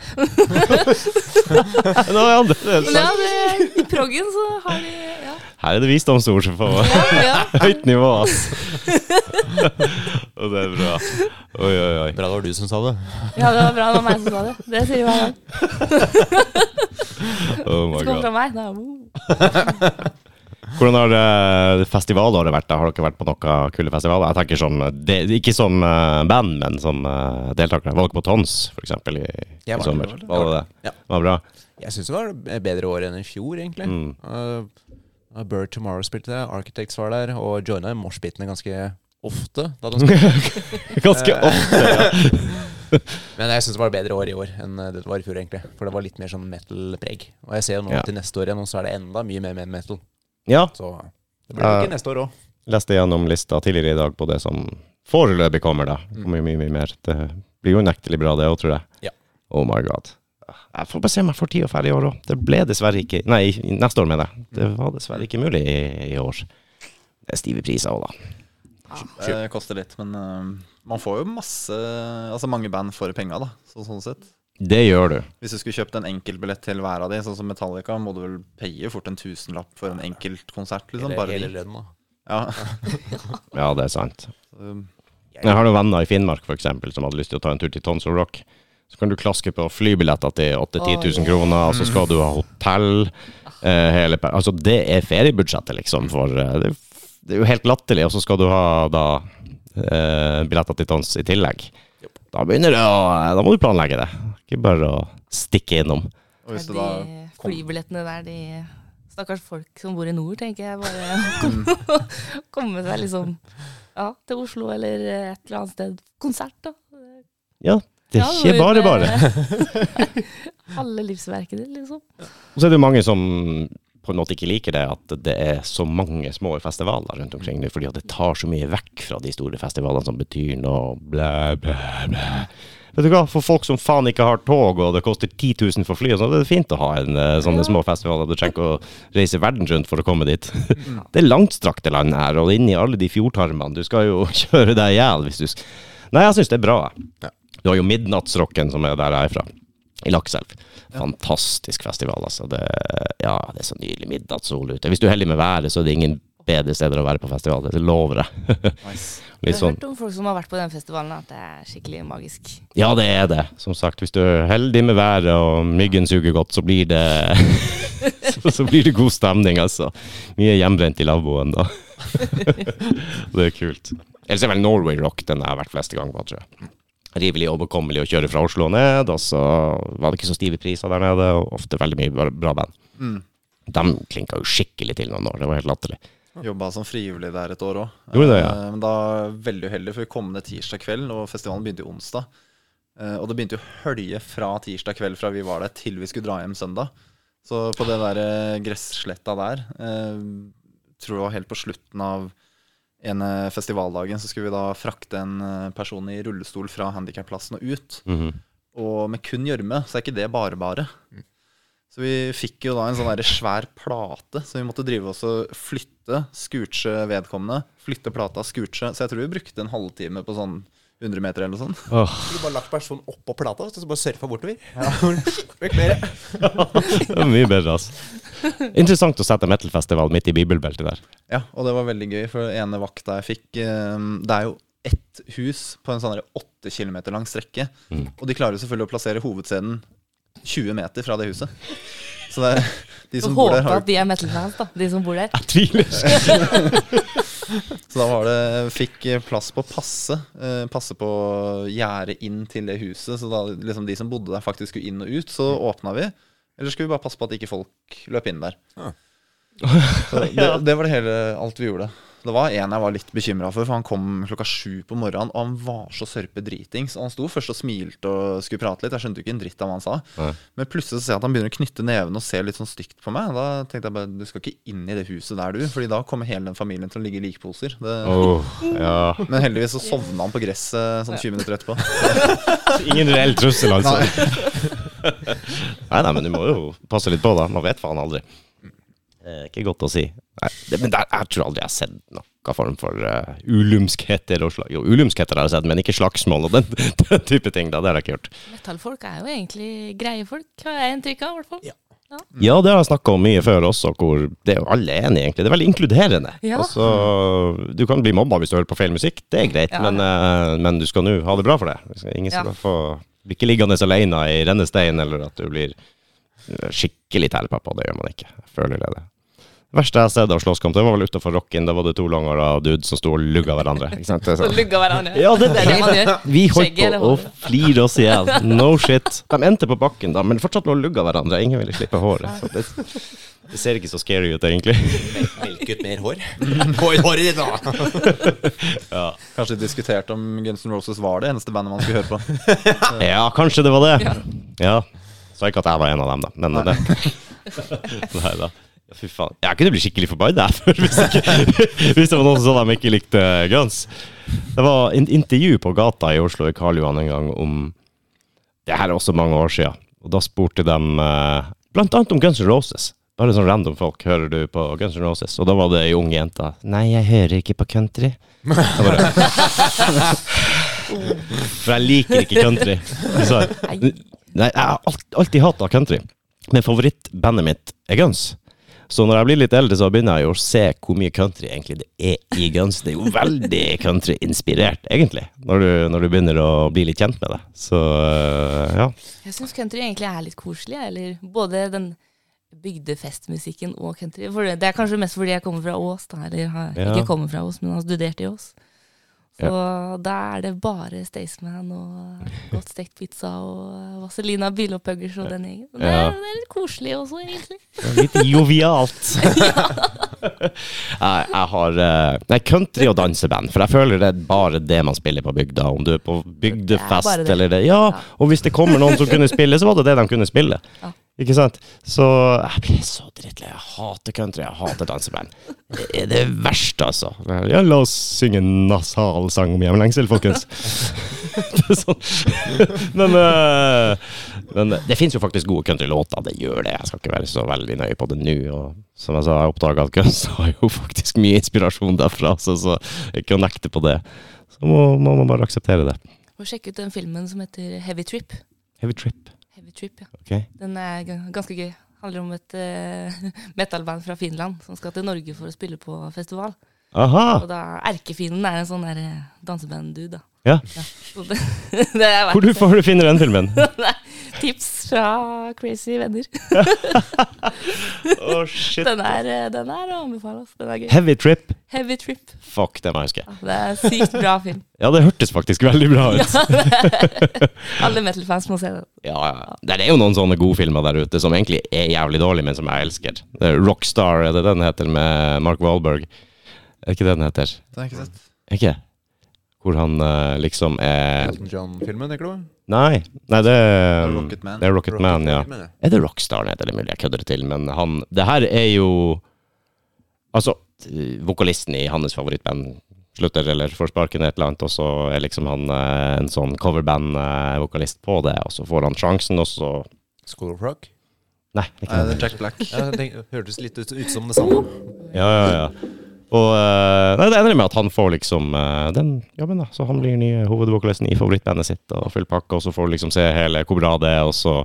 *laughs* Nå, er andre, det er Men ja, det, i proggen så har de Ja. Her er det visdomsord på ja, ja. *laughs* høyt nivå, ass. og det er bra. Oi, oi, oi. Bra det var du som sa det. ja, det var bra det var meg som sa det. Det sier jo hver gang. *laughs* Oh my God. fra meg. Da. Hvordan har eh, festivalåret vært? da? Har dere vært på noen kule festivaler? Jeg tenker som, det, Ikke som eh, band, men som uh, deltakere. Var dere på Tons, for eksempel, i, i var sommer? det, Var det det? Ja. Var bra? Jeg syns det var bedre år enn i fjor, egentlig. Mm. Uh, Bird Tomorrow spilte det, Architects var der, og joina moshpitene ganske ofte. *laughs* Ganske ofte. Ja. *laughs* Men jeg syns det var et bedre år i år enn det det var i fjor, egentlig. For det var litt mer sånn metal-preg. Og jeg ser jo nå Ja. til neste år igjen, så er det enda mye mer med metal. ja. Så det blir Uh, ikke neste år òg. Leste gjennom lista tidligere i dag på det som foreløpig kommer, da. Kommer mye, mye mer. Det blir jo unektelig bra, det òg, tror jeg. Ja. Oh my god. Jeg får bare se om jeg får tid og ferdig i år òg. Det ble dessverre ikke Nei, neste år, mener jeg. Det var dessverre ikke mulig i, i år. Det er stive priser òg, da. Det koster litt, men uh, man får jo masse Altså mange band for penga, da. Så, sånn sett. Det gjør du. Hvis du skulle kjøpt en enkeltbillett til hver av de, sånn som Metallica, må du vel paye fort en tusenlapp for en enkelt konsert, liksom. Hele, Bare hele de. Ja. Ja, det er sant. *laughs* Så, Jeg har noen venner i Finnmark, for eksempel, som hadde lyst til å ta en tur til Tons of Rock. Så kan du klaske på flybilletter til 8000-10 000 kroner, og så skal du ha hotell. Eh, hele, per- altså, det er feriebudsjettet, liksom. For eh, det, det er jo helt latterlig. Og så skal du ha da eh, billetter til Tons i tillegg. Da begynner det å Da må du planlegge det. Ikke bare å stikke innom. og hvis det da De flybillettene der, de Stakkars folk som bor i nord, tenker jeg bare *laughs* *laughs* komme seg liksom ja, til Oslo eller et eller annet sted. Konsert, da. Ja, det er ikke bare bare. *laughs* Alle livsverkene, liksom. Og så er det jo mange som på en måte ikke liker det, at det er så mange små festivaler rundt omkring nå, fordi at det tar så mye vekk fra de store festivalene som betyr noe blæ, blæ, blæ. Vet du hva, for folk som faen ikke har tog, og det koster 10 000 for fly, så er det fint å ha en, eh, sånne små festivaler. Du trenger ikke å reise verden rundt for å komme dit. *laughs* Det er langstrakte land her, og inni alle de fjordtarmene. Du skal jo *laughs* kjøre deg i hjel hvis du Nei, jeg syns det er bra. Ja. Du har jo Midnattsrocken, som er der jeg er fra. I Lakselv. Fantastisk festival, altså. Det, ja, det er så nydelig midnattssol ute. Hvis du er heldig med været, så er det ingen bedre steder å være på festival. Det lover jeg. *laughs* nice. Litt Jeg har sånn. hørt om folk som har vært på den festivalen, at det er skikkelig magisk. Ja, det er det. Som sagt, hvis du er heldig med været og myggen suger godt, så blir det *laughs* så, så blir det god stemning, altså. Mye hjemmebrent i lavvoen da. *laughs* det er kult. Ellers er vel Norway Rock den jeg har vært fleste ganger på, tror jeg. Rimelig overkommelig å kjøre fra Oslo og ned, og så var det ikke så stive priser der nede, og ofte veldig mye bra- band. Mm. De klinka jo skikkelig til noen år, det var helt latterlig. Jobba som frivillig der et år òg. Ja. Men da veldig uheldig, for vi kom ned tirsdag kveld, og festivalen begynte jo onsdag. Eh, Og det begynte jo hølje fra tirsdag kveld fra vi var der, til vi skulle dra hjem søndag. Så på det der eh, gressletta der, eh, tror jeg var helt på slutten av ene festivaldagen, så skulle vi da frakte en eh, person i rullestol fra handikapplassen og ut. Mhm. og med kun gjørme, så er ikke det bare bare. Så vi fikk jo da en sånn svær plate, så vi måtte drive oss og flytte, skurche vedkommende. Flytte plata, skurche. Så jeg tror vi brukte en halvtime på sånn 100 meter eller noe sånt. Oh. Skulle bare lagt personen oppå plata og så bare surfa bortover. *laughs* Ja. *laughs* *laughs* det var mye bedre, altså. Interessant å sette metal-festival midt i bibelbeltet der. Ja, og det var veldig gøy, for ene vakta jeg fikk eh, Det er jo ett hus på en sånn åtte kilometer lang strekke. Mm. Og de klarer selvfølgelig å plassere hovedscenen 20 meter fra det huset. Så det er, de som bor der, håper har at de er metal-fans, da. De som bor der. Jeg tviler. *laughs* Så da var det Fikk plass på passe. Eh, passe på gjerdet inn til det huset. Så da liksom de som bodde der, faktisk skulle inn og ut. Så åpna vi. Eller skulle vi bare passe på at ikke folk løp inn der. Ja. Så det, *laughs* det var det hele, alt vi gjorde. Det var en jeg var litt bekymra for, for han kom klokka sju på morgenen, og han var så sørpe driting Og han sto først og smilte og skulle prate litt. Jeg skjønte jo ikke en dritt av hva han sa. Nei. Men plutselig så ser jeg at han begynner å knytte nevene og se litt sånn stygt på meg. Da tenkte jeg bare du skal ikke inn i det huset der, du. Fordi da kommer hele den familien til å ligge i likposer. Det, Oh, ja. men heldigvis så sovna han på gresset sånn 20 minutter etterpå. Ingen reell trussel, altså. Nei, nei, men du må jo passe litt på, da. Man vet faen aldri. Det ikke godt å si. Nei, det, men der, jeg tror aldri jeg har sett noen form for uh, ulumskhet eller slag. Jo, ulumskheter har jeg sett, men ikke slagsmål og den, *laughs* den type ting. da, Det har jeg ikke gjort. Metallfolk er jo egentlig greie folk, har jeg inntrykk av. hvert fall. Ja. Ja, det har jeg snakka om mye før også, hvor det er jo alle enige, egentlig. Det er veldig inkluderende. Ja. Altså, du kan bli mobba hvis du hører på feil musikk, det er greit, Ja, men, eh, men du skal nå ha det bra for det. Ingen skal Ja. få bli ikke liggende alene i rennestein, eller at du blir skikkelig terpa på. Det gjør man ikke. Jeg føler det. Er verste jeg har sett av slåsskamp, det var vel utafor Rocken. Da var det to langåra dudes som sto og lugga hverandre. Ikke sant? Så lugga hverandre. Ja, det, *laughs* det er det man gjør. Vi holdt på å flire oss i hjel. No shit. De endte på bakken da, men fortsatt lå og lugga hverandre. Ingen ville slippe håret. Så det, det ser ikke så scary ut, egentlig. Melk ut mer hår. Få inn håret ditt, da! Kanskje diskutert om Guns N' Roses var det eneste bandet man skulle høre på. *laughs* Ja, kanskje det var det. Ja. Sa ikke at jeg var en av dem, da. Men det *laughs* Nei da. Ja, fy faen. Jeg kunne bli skikkelig forbanna *laughs* hvis, ikke- *laughs* hvis det var noen som sa de ikke likte Guns. Det var et intervju på gata i Oslo i Karl Johan en gang om Det her er også mange år siden. Og da spurte de eh, blant annet om Guns N' Roses. Bare sånn random folk. Hører du på Guns N' Roses? Og da var det ei ung jente. Nei, jeg hører ikke på country. Jeg bare, *laughs* For jeg liker ikke country. Så, nei, jeg har alt, alltid hata country. Men favorittbandet mitt er Guns. Så når jeg blir litt eldre, så begynner jeg jo å se hvor mye country egentlig det er i Guns. Det er jo veldig country-inspirert, egentlig, når du, når du begynner å bli litt kjent med det. Så øh, ja. Jeg syns country egentlig er litt koselig. Eller både den bygdefestmusikken og country. For det, det er kanskje mest fordi jeg kommer fra Ås, da. Eller har, Ja. ikke kommer fra Ås, men har studert i Ås. Så da er det bare Staysman og godt stekt pizza og Vazelina Bilopphøggers og den gjengen. Det, Ja. det er litt koselig også, egentlig. Litt jovialt. *laughs* *laughs* jeg, jeg har øh, Nei, country og danseband. For jeg føler det er bare det man spiller på bygda. Om du er på Det bygdefest er det. eller det. Ja, Ja. og hvis det kommer noen som kunne spille, så var det det de kunne spille. Ja. Ikke sant? Så jeg blir så drittlei. Jeg hater country, jeg hater danseband. Det er det verste, altså. Ja, la oss synge en nasal sang om hjemlengsel, folkens. *laughs* Det er sånn. men, øh, men det fins jo faktisk gode countrylåter, det gjør det. Jeg skal ikke være så veldig nøye på det nå. Og som jeg sa, jeg oppdaga at Guns *laughs* har jo faktisk mye inspirasjon derfra, så, så ikke å nekte på det. Så må, må man bare akseptere det. Og sjekke ut den filmen som heter Heavy Trip. Heavy trip. Heavy Trip, ja. Ok. Den er ganske gøy. Handler om et uh, *laughs* metalband fra Finland som skal til Norge for å spille på festival. Aha! Og da erkefienden er en sånn der eh, danseband-dude, da. Ja. Så det, *laughs* det er Hvor du får du finne den filmen? *laughs* tips fra Crazy Venner. Å, *laughs* shit. Den er, eh, den er å anbefale. Altså. Den er gøy. Heavy trip. Heavy Trip. Fuck, den må jeg huske. Ja, det er sykt bra film. *laughs* Ja, det hørtes faktisk veldig bra ut. *laughs* Alle metal-fans må se den. Ja, ja. Det er jo noen sånne gode filmer der ute som egentlig er jævlig dårlige, men som jeg elsker. Det er Rockstar, er det den heter, med Mark Wahlberg? Er det ikke det den heter? Det har jeg ikke sett. Ikke? Hvor han eh, liksom er Elton John-filmen, tenker du? Nei, nei det er Rocket Man. Det er Rocket Man, ja. Rocket Man, ja. Er det Rockstar? Nei, det er mulig jeg kødder det til, men han Det her er jo Altså, vokalisten i hans favorittband slutter eller får sparken et eller annet, og så er liksom han eh, en sånn coverband-vokalist på det, og så får han sjansen, og så School of Rock. Nei, ikke Nei, det det. er Jack Black. Ja, det hørtes litt ut, ut som det samme. Ja, ja, ja. Og eh, nei, det ender med at han får liksom eh, den jobben, da. Så han blir nye hovedvokalisten i favorittbandet sitt og full pakke, og så får du liksom se hele hvor bra det er, og så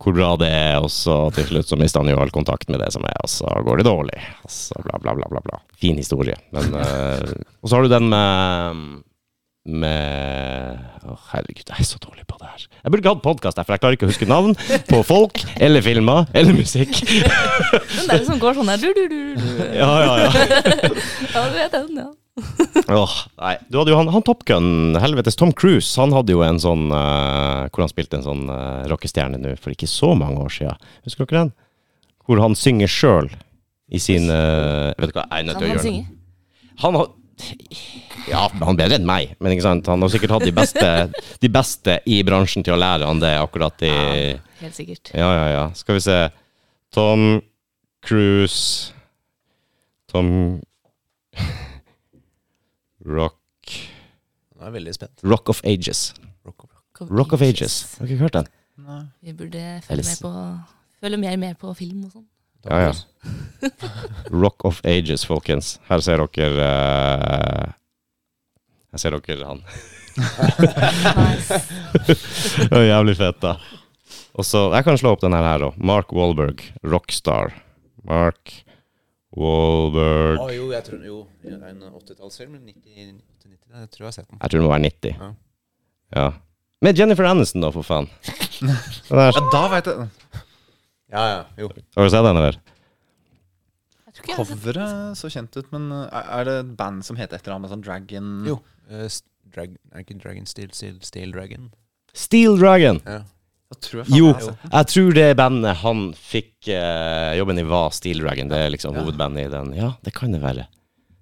hvor bra det er, og så til slutt så mister han jo all kontakt med det som er, og så går det dårlig. Og så bla, bla, bla, bla. bla. Fin historie. Men eh, Og så har du den med med Å, herregud, jeg er så dårlig på det her. Jeg burde ikke hatt podkast, for jeg klarer ikke å huske navn på folk eller filmer eller musikk. *laughs* Den der som går sånn der. Ja, ja, ja. *laughs* Ja, du vet den, ja. *laughs* oh, nei. Du hadde jo han, han Top Gun, helvetes Tom Cruise, han hadde jo en sånn uh, Hvor han spilte en sånn uh, rockestjerne nå for ikke så mange år siden. Husker dere den? Hvor han synger sjøl i sin uh, Vet du hva, jeg er nødt til å gjøre det. Han har Ja, han er bedre enn meg, men ikke sant? han har sikkert hatt de beste, de beste i bransjen til å lære han det akkurat i Helt sikkert. Ja, ja, ja. Skal vi se. Tom Cruise Tom *laughs* Rock Nå er jeg veldig spent. Rock of Ages. Rock of Rock. Rock of Ages. Har ikke hørt den? Nei. Vi burde følge, Ellers- med på, følge mer med på film og sånn. Ja, ja. *laughs* Rock of Ages, folkens. Her ser dere uh, Her ser dere han. *laughs* Det var jævlig fett, da. Og så, Jeg kan slå opp den her òg. Mark Wahlberg, rockstar. Mark Wahlberg oh, jo, jeg tror jo. En 80-tallsfilm. 90, 90, jeg tror jeg har sett den. Jeg tror det må være 90. Ja. Ja. Med Jennifer Aniston, da, for faen. *laughs* Ja, da veit jeg Ja, ja, jo. har du sett den, eller? Coveret så kjent ut, men uh, er det et band som heter et eller annet med sånn Dragon Jo. Uh, drag, er ikke Dragon Steel, Steel, Steel Dragon? Steel Dragon. Ja. Jeg tror jeg Jo, jeg tror det bandet han fikk uh, jobben i, var Steel Dragon. Det er liksom Ja. hovedbandet i den. Ja, det kan det være.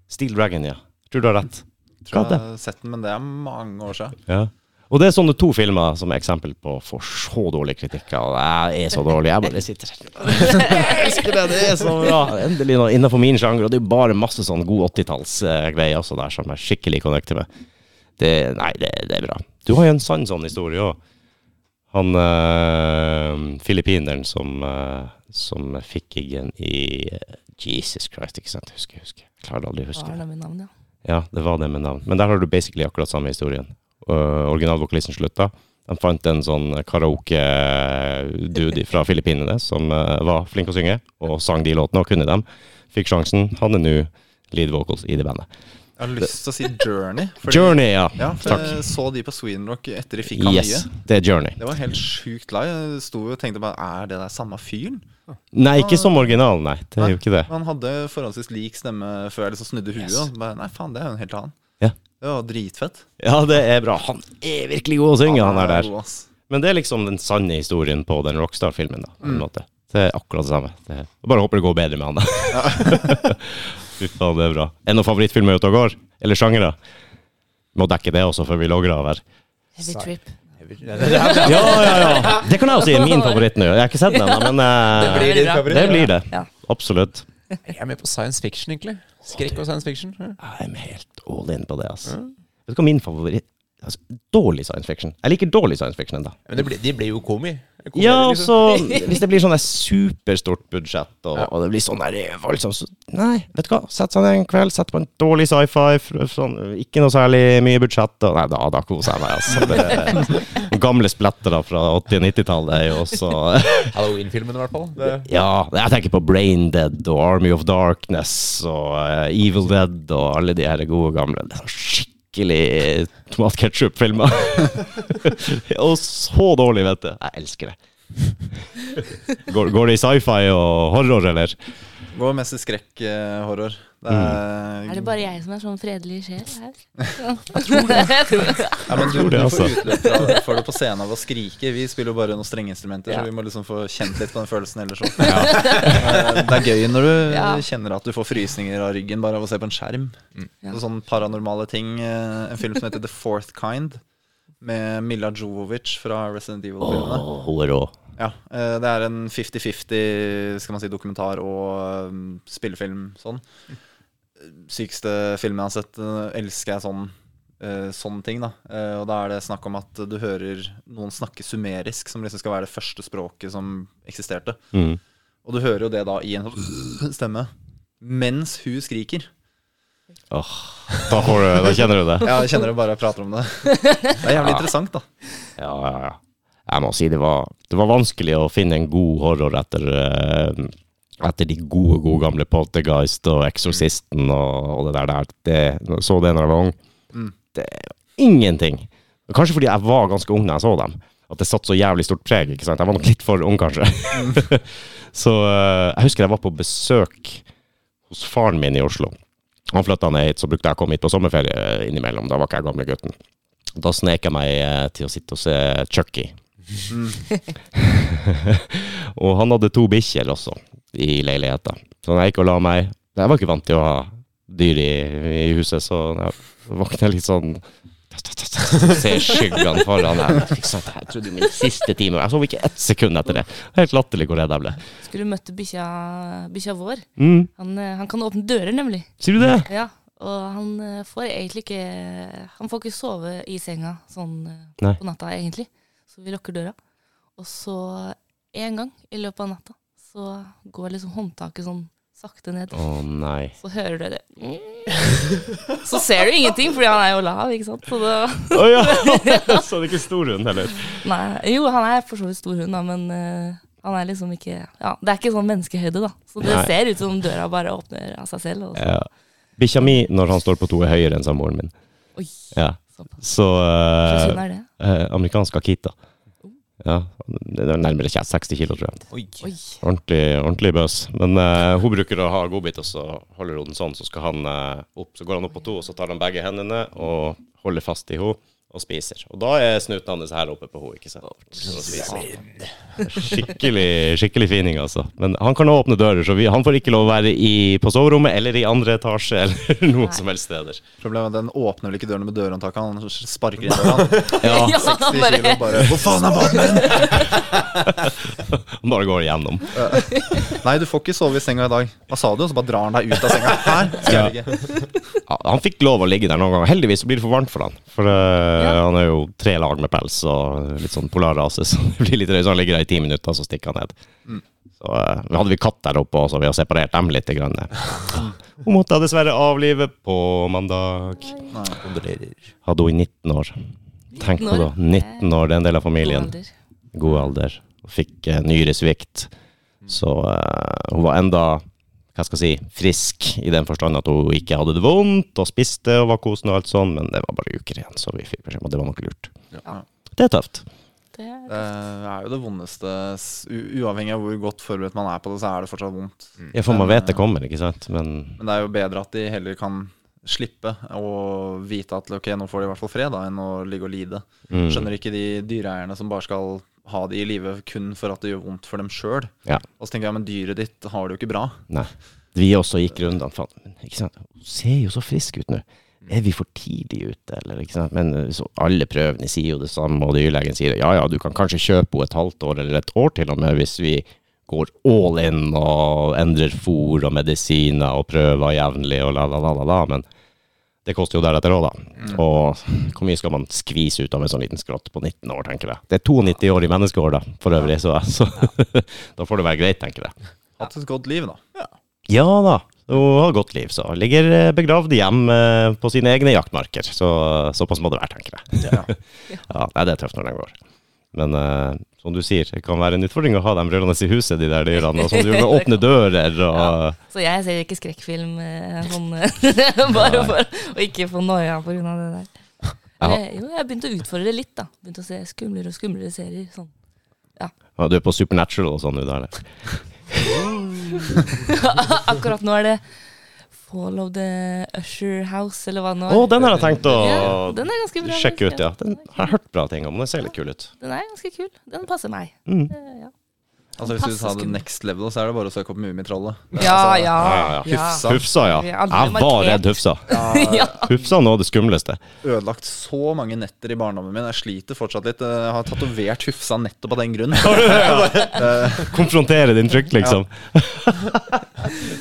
Steel Dragon, ja. Tror du har rett. Tror jeg har sett den, men det er mange år siden. Ja. Og det er sånne to filmer som er eksempel på for så dårlige kritikker. Og jeg er så dårlig. Jeg bare *laughs* sitter. Jeg elsker det! Det er så bra. Endelig noe innenfor min sjanger. Og det er bare masse sånn god 80-tallsgreier også der som jeg skikkelig connecter med. Det, nei, det, det er bra. Du har jo en sann sånn historie òg. Han øh, filippineren som, øh, som fikk gigen i eh, Jesus Christ, ikke sant? Husker, husker. Klarer aldri å huske. Det Var det med navn, ja. Ja, det var det med navn. Men der har du basically akkurat samme historien. Uh, originalvokalisten slutta. De fant en sånn karaoke-dude fra Filippinene som uh, var flink å synge, og sang de låtene og kunne dem. Fikk sjansen. Han er nå lead vocals i det bandet. Jeg har lyst til å si Journey. Journey, ja. Ja, for Takk. jeg så de på Sweden Rock etter de fikk han Yes, nye. det er Journey. Det var helt sjukt live. Jeg sto og tenkte bare Er det der samme fyren? Nei, ikke som original, nei. Det er jo ikke det. Han hadde forholdsvis lik stemme før jeg liksom snudde huet. Yes. Og bare, Nei, faen, det er jo en helt annen. Ja. Det var dritfett. Ja, det er bra. Han er virkelig god å synge, han er der. ass. Men det er liksom den sanne historien på den Rockstar-filmen, da. På en Mm. måte. Det er akkurat det samme. Det er, bare håper det går bedre med han, da. *laughs* Fy faen, det er bra. Er det noen favorittfilmer ute og går? Eller sjangere? Må dekke det også før vi logger av her. Heavy Trip. *laughs* Ja, ja, ja. Det kan jeg også si er min favoritt nå. Jeg har ikke sett den ennå, men uh, Det blir din favoritt? det blir det. Ja. Absolutt. Jeg er med på science fiction, egentlig. Skrekk og science fiction. Ja. Jeg er helt all in på det, altså. Vet du hva min favoritt altså, Dårlig science fiction. Jeg liker dårlig science fiction ennå. Men det blir, de blir jo komi. Ja, liksom. så hvis det blir sånn superstort budsjett, og, Ja. og det blir sånn voldsomt så, Nei, vet du hva. Sett seg ned en kveld, sett på en dårlig sci-fi, sånn, ikke noe særlig mye budsjett, og nei, da, da koser jeg meg, altså. Det, gamle splettere fra 80- og 90-tallet er jo også *laughs* Halloween-filmen, i hvert fall. Det, Ja, jeg tenker på Brain Dead og Army of Darkness og uh, Evil Dead og alle de her gode gamle. Det er sånn skikkelig tomatketchup-filmer. *laughs* og så dårlig, vet du. Jeg elsker det. Går, går det i sci-fi og horror, eller? Går mest i skrekk-horror. Det er, Er det bare jeg som er sånn fredelig sjel her? Ja. Jeg tror det. Jeg tror det. ja, men du, du altså. får utløp fra- for det på scenen av å skrike. Vi spiller jo bare noen strengeinstrumenter, Ja. så vi må liksom få kjent litt på den følelsen ellers *laughs* òg. Det er gøy når du Ja. kjenner at du får frysninger av ryggen bare av å se på en skjerm. Ja. Så sånn paranormale ting. eh, En film som heter The Fourth Kind, med Milla Jovovic fra Resident Evil-filmene. Oh, hun er rå. Ja, eh, Det er en 50-50 skal man si, dokumentar og um, spillefilm sånn. Sykeste filmen jeg har sett. eh, elsker jeg sånn, eh, sånne ting. da Eh, Og da er det snakk om at du hører noen snakke sumerisk, som liksom skal være det første språket som eksisterte. Mm. Og du hører jo det da i en sånn stemme mens hun skriker. Åh, da, du, da kjenner du det. Ja, jeg kjenner det bare jeg prater om det. Det er jævlig interessant, da. Ja, ja, ja. Jeg må si det var, det var vanskelig å finne en god horror etter, eh, etter de gode, gode gamle Poltergeist og Exorcisten og, og det der. der. Det, så det når jeg var ung. Mm. Det er ingenting. Kanskje fordi jeg var ganske ung da jeg så dem. At det satt så jævlig stort preg. ikke sant? Jeg var nok litt for ung, kanskje. *laughs* så eh, jeg husker jeg var på besøk hos faren min i Oslo. Han flytta ned hit, så brukte jeg å komme hit på sommerferie innimellom. Da var ikke jeg gamle gutten. Da snek jeg meg eh, til å sitte og se Chucky. *laughs* og han hadde to bikkjer også i leilighet, da. Så når jeg gikk og la meg Jeg var ikke vant til å ha dyr i, i huset, så jeg våkna litt sånn Se skyggene foran. Liksom, jeg trodde min siste time Jeg sov ikke ett sekund etter det. Helt latterlig hvor redd jeg ble. Skulle møtt bikkja bikkja vår. Mm. Han, eh, han kan åpne dører, nemlig. Sier du det? Ja, og han eh, får egentlig ikke Han får ikke sove i senga sånn eh, Nei. på natta, egentlig. Så vi lukker døra. Og så en gang i løpet av natta så går liksom håndtaket sånn sakte ned. Å nei. Så hører du det Så ser du ingenting, fordi han er jo lav, ikke sant. Så det, oh, *laughs* ja! Så det er ikke stor hund heller? Nei. Jo, han er for så vidt stor hund, da, men uh, han er liksom ikke Ja, det er ikke sånn menneskehøyde, da. Så det Nei. ser ut som døra bare åpner av seg selv. Og så. Ja. Bikkja mi, når han står på to, er høyere enn samboeren min. Oi, Ja. såpass. Så Hva slags hund er det? Uh, Amerikansk Akita. Ja, det er nærmere 60 kilo, tror jeg. Oi. Oi. Ordentlig, ordentlig bøs. Men uh, hun bruker å ha godbit, og så holder hun den sånn. Så skal han uh, opp, så går han opp på to, og så tar han begge hendene og holder fast i henne og spiser. Og da er snuten hans her oppe på henne, ikke sant. Skikkelig, skikkelig fining, altså. Men han kan åpne dører, så vi, han får ikke lov å være i, på soverommet eller i andre etasje *laughs* eller noen som helst steder. Problemet er at den åpner vel ikke dørene med dørhåndtaket, han sparker inn døra. *laughs* Ja, Ja, 60 bare, kilo bare Hvor faen er min?! han *laughs* bare går igjennom. Nei, du får ikke sove i senga i dag. Hva sa du? Og så bare drar han deg ut av senga. Her skal jeg ligge. Ja, han fikk lov å ligge der noen ganger. Heldigvis så blir det for varmt for han. For eh, Ja. han er jo tre lag med pels og litt sånn polarrase, *laughs* så det blir litt røy. Så han ligger der i ti minutter, så stikker han ned. Mm. Så eh, hadde vi katt der oppe også, vi har separert dem litt. Grann. *laughs* Hun måtte jeg dessverre avlive på mandag. Nei. Hadde hun i 19 år. Tenk på det. 19 år, det er en del av God familien. alder. God alder. Fikk eh, nyresvikt. Så uh, hun var enda hva skal jeg si, frisk i den forstand at hun ikke hadde det vondt og spiste og var kosen og alt sånn, men det var bare uker igjen, så vi fikk beskjed om at det var nok lurt. Ja. Det er tøft. Det er Det er jo det vondeste. Uavhengig av hvor godt forberedt man er på det, så er det fortsatt vondt. Ja, for man vet det kommer, ikke sant, men Men det er jo bedre at de heller kan slippe og vite at ok, nå får de i hvert fall fred, da, enn å ligge og lide. mm, Skjønner ikke de dyreeierne som bare skal ha de i live kun for at det gjør vondt for dem sjøl. Ja. Og så tenker jeg, men dyret ditt har det jo ikke bra. Nei. Vi også gikk rundt Faen, ikke sant? Hun ser jo så frisk ut nå. Er vi for tidlig ute, eller? ikke sant? Men eh, så alle prøvene sier jo det samme, og dyrlegen sier ja ja, du kan kanskje kjøpe henne et halvt år eller et år til og med hvis vi går all in og endrer fôr og medisiner og prøver jevnlig og la, la, la, la, la. Men det koster jo deretter òg, da. Og hvor mye skal man skvise ut av en sånn liten skrott på 19 år, tenker jeg. Det er 92 år i menneskeår, da, for øvrig, så, så *laughs* da får det være greit, tenker jeg. Hatt et godt liv, da. Ja da, hun har godt liv, så ligger eh, begravd hjem eh, på sine egne jaktmarker. Så såpass må det være, tenker jeg. Ja. *laughs* Ja, det er tøft når den går. Men uh, som du sier, det kan være en utfordring å ha dem rullende i huset, de der dyrene. Og som du gjør med åpne dører og Så jeg ser ikke skrekkfilm eh, sånn, *laughs* bare for å ikke få noia pga. det der. Ja. Jeg, jo, jeg begynte å utfordre litt, da. Begynte å se skumlere og skumlere serier. Sånn. ja, Du er på Supernatural og sånn, du der. *laughs* Akkurat nå er det Fall of the Usher House, eller hva det nå Å, den har jeg tenkt å Ja, den er ganske bra. sjekke ut, ja. Den har jeg hørt bra ting om. Den ser litt kul ut. Den er ganske kul. Den passer meg. Mm. Eh, Ja. Altså Hvis du sa det next level, så er det bare å søke opp Mummitrollet. Ja, ja. Ja, ja, ja. Hufsa. Hufsa, ja. Jeg var redd Hufsa. *laughs* ja. Hufsa er noe av det skumleste. Ødelagt så mange netter i barndommen min. Jeg sliter fortsatt litt. Jeg har tatovert Hufsa nettopp av den grunn. *laughs* *laughs* Konfrontere din frykt, liksom.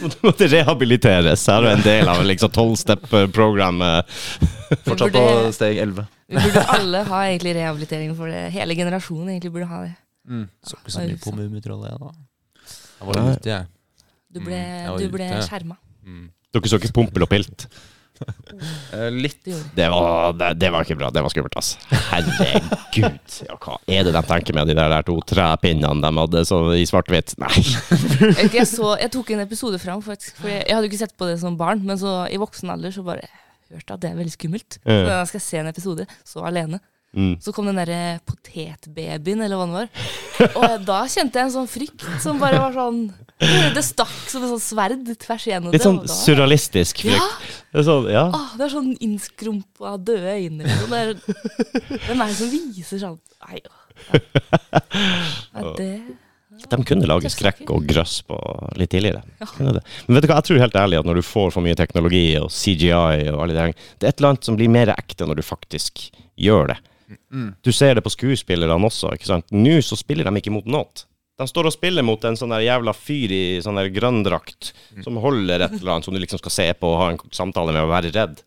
Du måtte rehabiliteres. Her er en del av liksom tolvstep-programmet. Fortsatt på steg 11. Vi burde alle ha egentlig rehabilitering for det. Hele generasjonen egentlig burde ha det. Så ikke så mye på Mummitrollet, jeg, da. Jeg var ute, jeg. Du ble, Mm, du ble skjerma. Mm. Dere så ikke Pilt? Eh, litt. Det var, det, det var ikke bra. Det var skummelt, ass. Herregud. Ja, hva er det de tenker med de der, der to trepinnene de hadde så i svart-hvitt? Nei. Jeg, jeg, så, jeg tok en episode fram, faktisk. For jeg, jeg hadde ikke sett på det som barn, men så i voksen alder så bare hørte jeg at det er veldig skummelt. Så jeg skal se en episode, så alene. Mm. Så kom den derre potetbabyen, eller hva det var. Og da kjente jeg en sånn frykt som bare var sånn Det stakk som et sånn sverd tvers igjennom Litt sånn surrealistisk frykt. Ja. Det er sånn, ja. ah, det er sånn innskrumpa, døde øyne. liksom. Det er, hvem er det som viser sånn Nei. Ja, det De kunne lage skrekk og grøss på litt tidligere. Ja. Men vet du hva, jeg tror helt ærlig at når du får for mye teknologi og CGI og alle det her, det er et eller annet som blir mer ekte når du faktisk gjør det. Du ser det på skuespillerne også, ikke sant. Nå så spiller de ikke mot noe. De står og spiller mot en sånn der jævla fyr i sånn der grønn drakt som holder et eller annet som du liksom skal se på og ha en samtale med og være redd.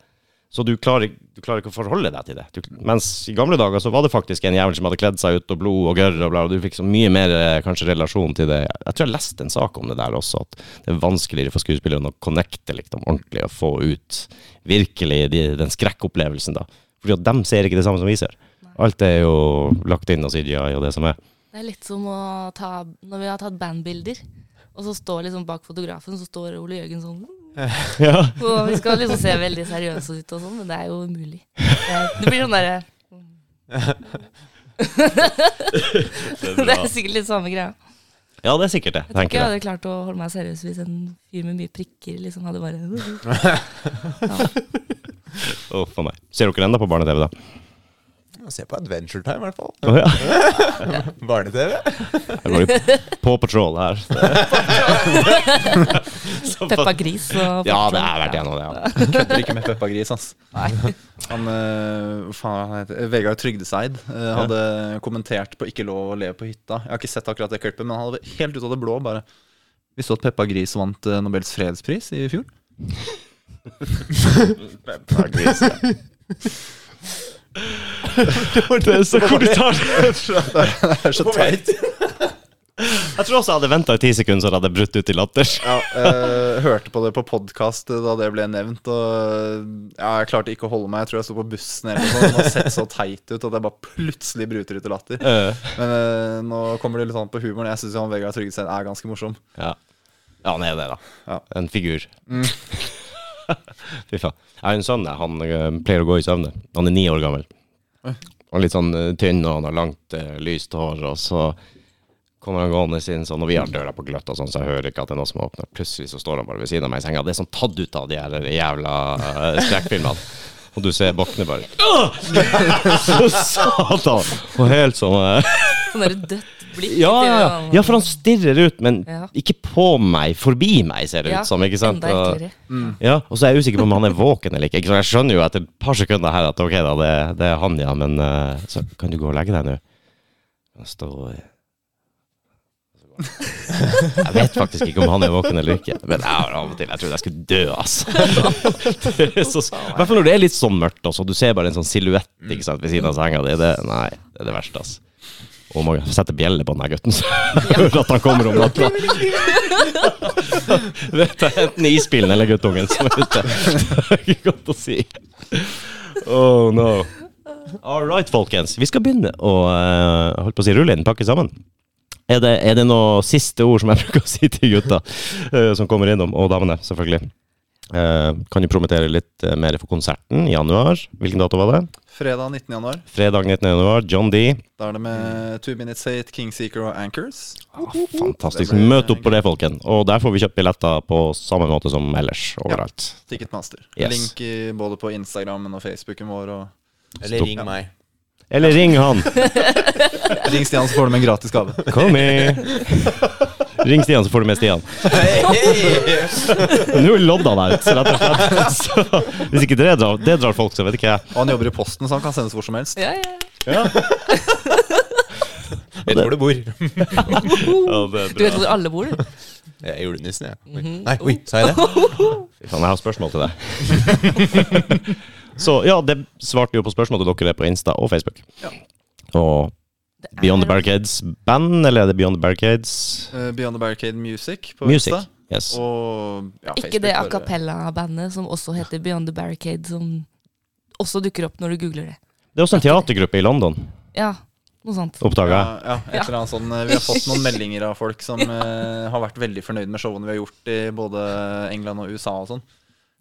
Så du klarer, du klarer ikke å forholde deg til det. Du, mens i gamle dager så var det faktisk en jævel som hadde kledd seg ut og blod og gørr og bla, og du fikk så mye mer eh, kanskje relasjon til det. Jeg tror jeg leste en sak om det der også, at det er vanskeligere for skuespillerne å connecte liksom ordentlig og få ut virkelig de, den skrekkopplevelsen da. Fordi at de ser ikke det samme som vi ser. Alt er jo lagt inn av CGI og det som er. Det er litt som å ta Når vi har tatt bandbilder, og så står liksom bak fotografen så står Ole Jørgen sånn *laughs* Ja. *laughs* Og vi skal liksom se veldig seriøse ut og sånn, men det er jo umulig. Det, blir sånn derre *laughs* Det er sikkert litt samme greia. Ja, det er sikkert det. Jeg tror ikke jeg hadde klart å holde meg seriøs hvis en fyr med mye prikker liksom hadde bare Å, for meg. Ser dere enda på barne-TV, da? Se på Adventure Time, i hvert fall. Oh, ja. *laughs* Barne-TV. Paw Patrol her. *laughs* *laughs* Peppa Gris og Ja, det har vært gjennom det. Ja. Kødder ikke med Peppa Gris, ass. Nei. Han, eh, faen han heter Vegard Trygdeseid eh, hadde kommentert på 'Ikke lov å leve på hytta'. Jeg har ikke sett akkurat det klippet, men han hadde helt ut av det blå bare Visste du at Peppa Gris vant uh, Nobels fredspris i fjor? Peppa Gris, ja. Det så hvor du *laughs* tar det fra. *laughs* Det er så teit. Jeg tror også jeg hadde venta i ti sekunder, så hadde jeg brutt ut i latter. Ja, eh, hørte på det på podkast da det ble nevnt, og ja, jeg klarte ikke å holde meg. Jeg tror jeg sto på bussen eller noe sånt. Det har sett så teit ut at jeg bare plutselig bruter ut i latter. Men eh, nå kommer det litt an på humoren. Jeg syns Vegard Tryggesen er ganske morsom. ja. ja, han er det, da. Ja. En figur. Mm. *laughs* Fy faen. Jeg har en sønn, han eh, pleier å gå i søvne. Han er ni år gammel. Er litt sånn eh, tynn, og han har langt, eh, lyst hår, og så kommer han gående inn sånn, og vi har døra på gløtt, og sånn, så jeg hører ikke at det er noe som åpner. Plutselig så står han bare ved siden av meg i senga. Det er sånn tatt ut av de her jævla uh, skrekkfilmene. Og du ser Bokne bare! *laughs* Så Satan! Og helt sånn Sånn der dødt blikk. ja, ja, ja. ja, for han stirrer ut, men Ja. ikke på meg, forbi meg, ser det Ja, ut som. ikke sant? Enda Og- eklere. ja, og så er jeg usikker på om han er våken eller ikke. ikke sant? Jeg skjønner jo etter et par sekunder her at ok da, det, det er han, ja, men uh, så kan du gå og legge deg nå? Han står Jeg vet faktisk ikke om han er våken eller ikke, men jeg har av og til jeg trodde jeg skulle dø, altså. Det så, I hvert fall når det er litt sånn mørkt, også, du ser bare en sånn silhuett ved siden av senga di. Det, nei, det er det verste, altså. Og må sette bjelle på den gutten, så *laughs* hører *laughs* at han kommer om natta. Vet *laughs* er enten isbilen eller guttungen som er ute. Det er ikke godt å si. Oh no. All right, folkens. Vi skal begynne å uh, holdt på å si, rulle inn, pakke sammen. Er det, er det noe siste ord som jeg bruker å si til gutta uh, som kommer innom, og damene, selvfølgelig? Eh, kan jo promotere litt eh, mer for konserten i januar. Hvilken dato var det? Fredag 19. januar. Fredag 19. januar. John D. Da er det med Two Minutes Eight, Kingseeker og Anchors. Ah, fantastisk. Møt opp på det, folken. Og der får vi kjøpt billetter på samme måte som ellers overalt. Ticketmaster. Yes. Link i, både på Instagrammen og Facebooken vår. Og Eller ring meg. Eller ring han. *laughs* Ring Stian, så får du med en gratis gave. Kom i. *laughs* Ring Stian, så får du med Stian. Nå er lodda der, rett og slett. Så, hvis ikke det drar, det drar folk, så vet ikke jeg. Og han jobber i Posten, så han kan sendes hvor som helst. Ja, ja. Vet hvor du bor. Ja, det er Du vet hvor alle bor, du? Jeg er julenissen, jeg. Oi. Nei, oi, sa jeg det? Fy faen, jeg har spørsmål til deg. *laughs* så ja, det svarte jo på spørsmål til dere på Insta og Facebook. Ja. Og Beyond the Barricades band, eller er det Beyond the Barricades Uh, Beyond the Barricade Music på Music? Insta. Yes. Og ja, Ikke det a cappella-bandet som også heter Beyond the Barricade, som også dukker opp når du googler det. Det er også en teatergruppe i London, Ja, noe sånt. oppdaga jeg. Ja, ja, et eller annet sånn. eh, Vi har fått noen meldinger av folk som uh, har vært veldig fornøyd med showene vi har gjort i både England og USA og sånn.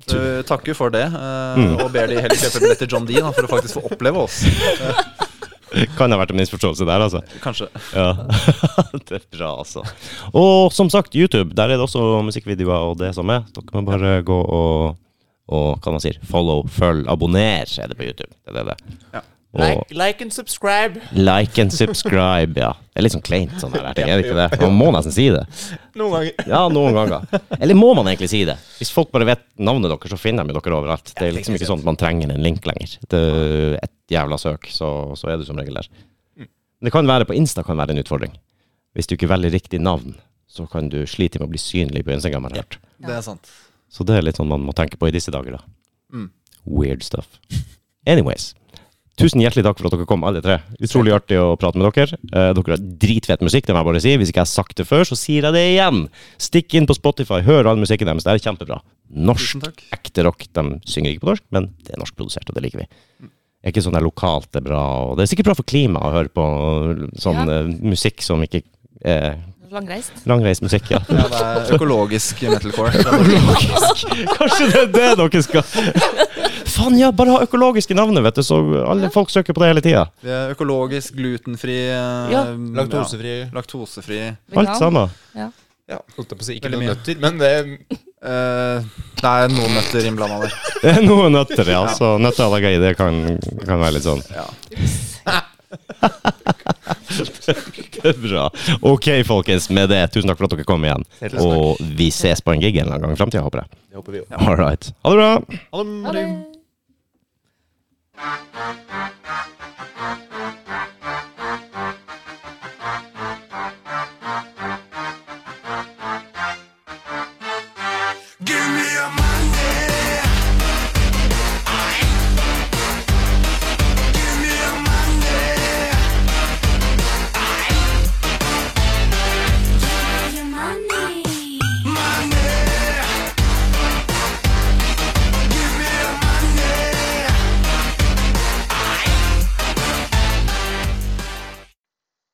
Så vi takker for det, uh, Mm. og ber de heller kjøpe billett til John Dee da, for å faktisk få oppleve oss. *laughs* Kan ha vært en misforståelse der, altså. Kanskje. Ja. *laughs* det er bra, altså. Og som sagt, YouTube. Der er det også musikkvideoer og det som er. Dere må bare gå og, og hva man sier, follow, følg, abonner er det på YouTube. Det er det. Ja. Og Like, like and subscribe. like and subscribe, ja. Det er litt sånn kleint sånn her, ting, er det ikke det? Man må nesten si det. Noen ganger. Ja, noen ganger. Eller må man egentlig si det? Hvis folk bare vet navnet deres, så finner de dere overalt. Det er liksom ikke sånn at man trenger en link lenger. Det et jævla søk, så, så er du som regel der. Men Det kan være på Insta kan være en utfordring. Hvis du ikke velger riktig navn, så kan du slite med å bli synlig på Instagram. har hørt. Det er sant. Så det er litt sånn man må tenke på i disse dager, da. Mm. Weird stuff. Anyways. Tusen hjertelig takk for at dere kom, alle tre. Utrolig artig å prate med dere. Eh, dere har dritfett musikk, det må jeg bare si. Hvis ikke jeg har sagt det før, så sier jeg det igjen. Stikk inn på Spotify, hør all musikken deres. Det er kjempebra. Norsk, ekte rock. De synger ikke på norsk, men det er norskprodusert, og det liker vi. Det er ikke sånn der lokalt det er bra. Og det er sikkert bra for klimaet å høre på sånn Ja. eh, musikk som ikke er Langreist. langreist musikk, ja. *laughs* Ja, det er økologisk metalcore. *laughs* Det er Kanskje det er det dere skal Faen, ja, bare ha økologiske navnet, vet du, så alle folk søker på det hele tida. Vi er økologisk, glutenfri, eh, Ja. Laktosefri. ja, laktosefri. Alt sammen. Holdt jeg på å si ikke noe noen nøtter, men det Eh, det er noen nøtter innblanda der. *laughs* Det er noen nøtter, ja. Så nøtteallergi, det kan, kan være litt sånn. Ja. *laughs* Det er bra. Ok, folkens. Med det, tusen takk for at dere kom igjen. Og vi ses på en gig en eller annen gang i framtida, håper jeg. Det håper vi også. All right. Ha det bra. Ha det. Ha det.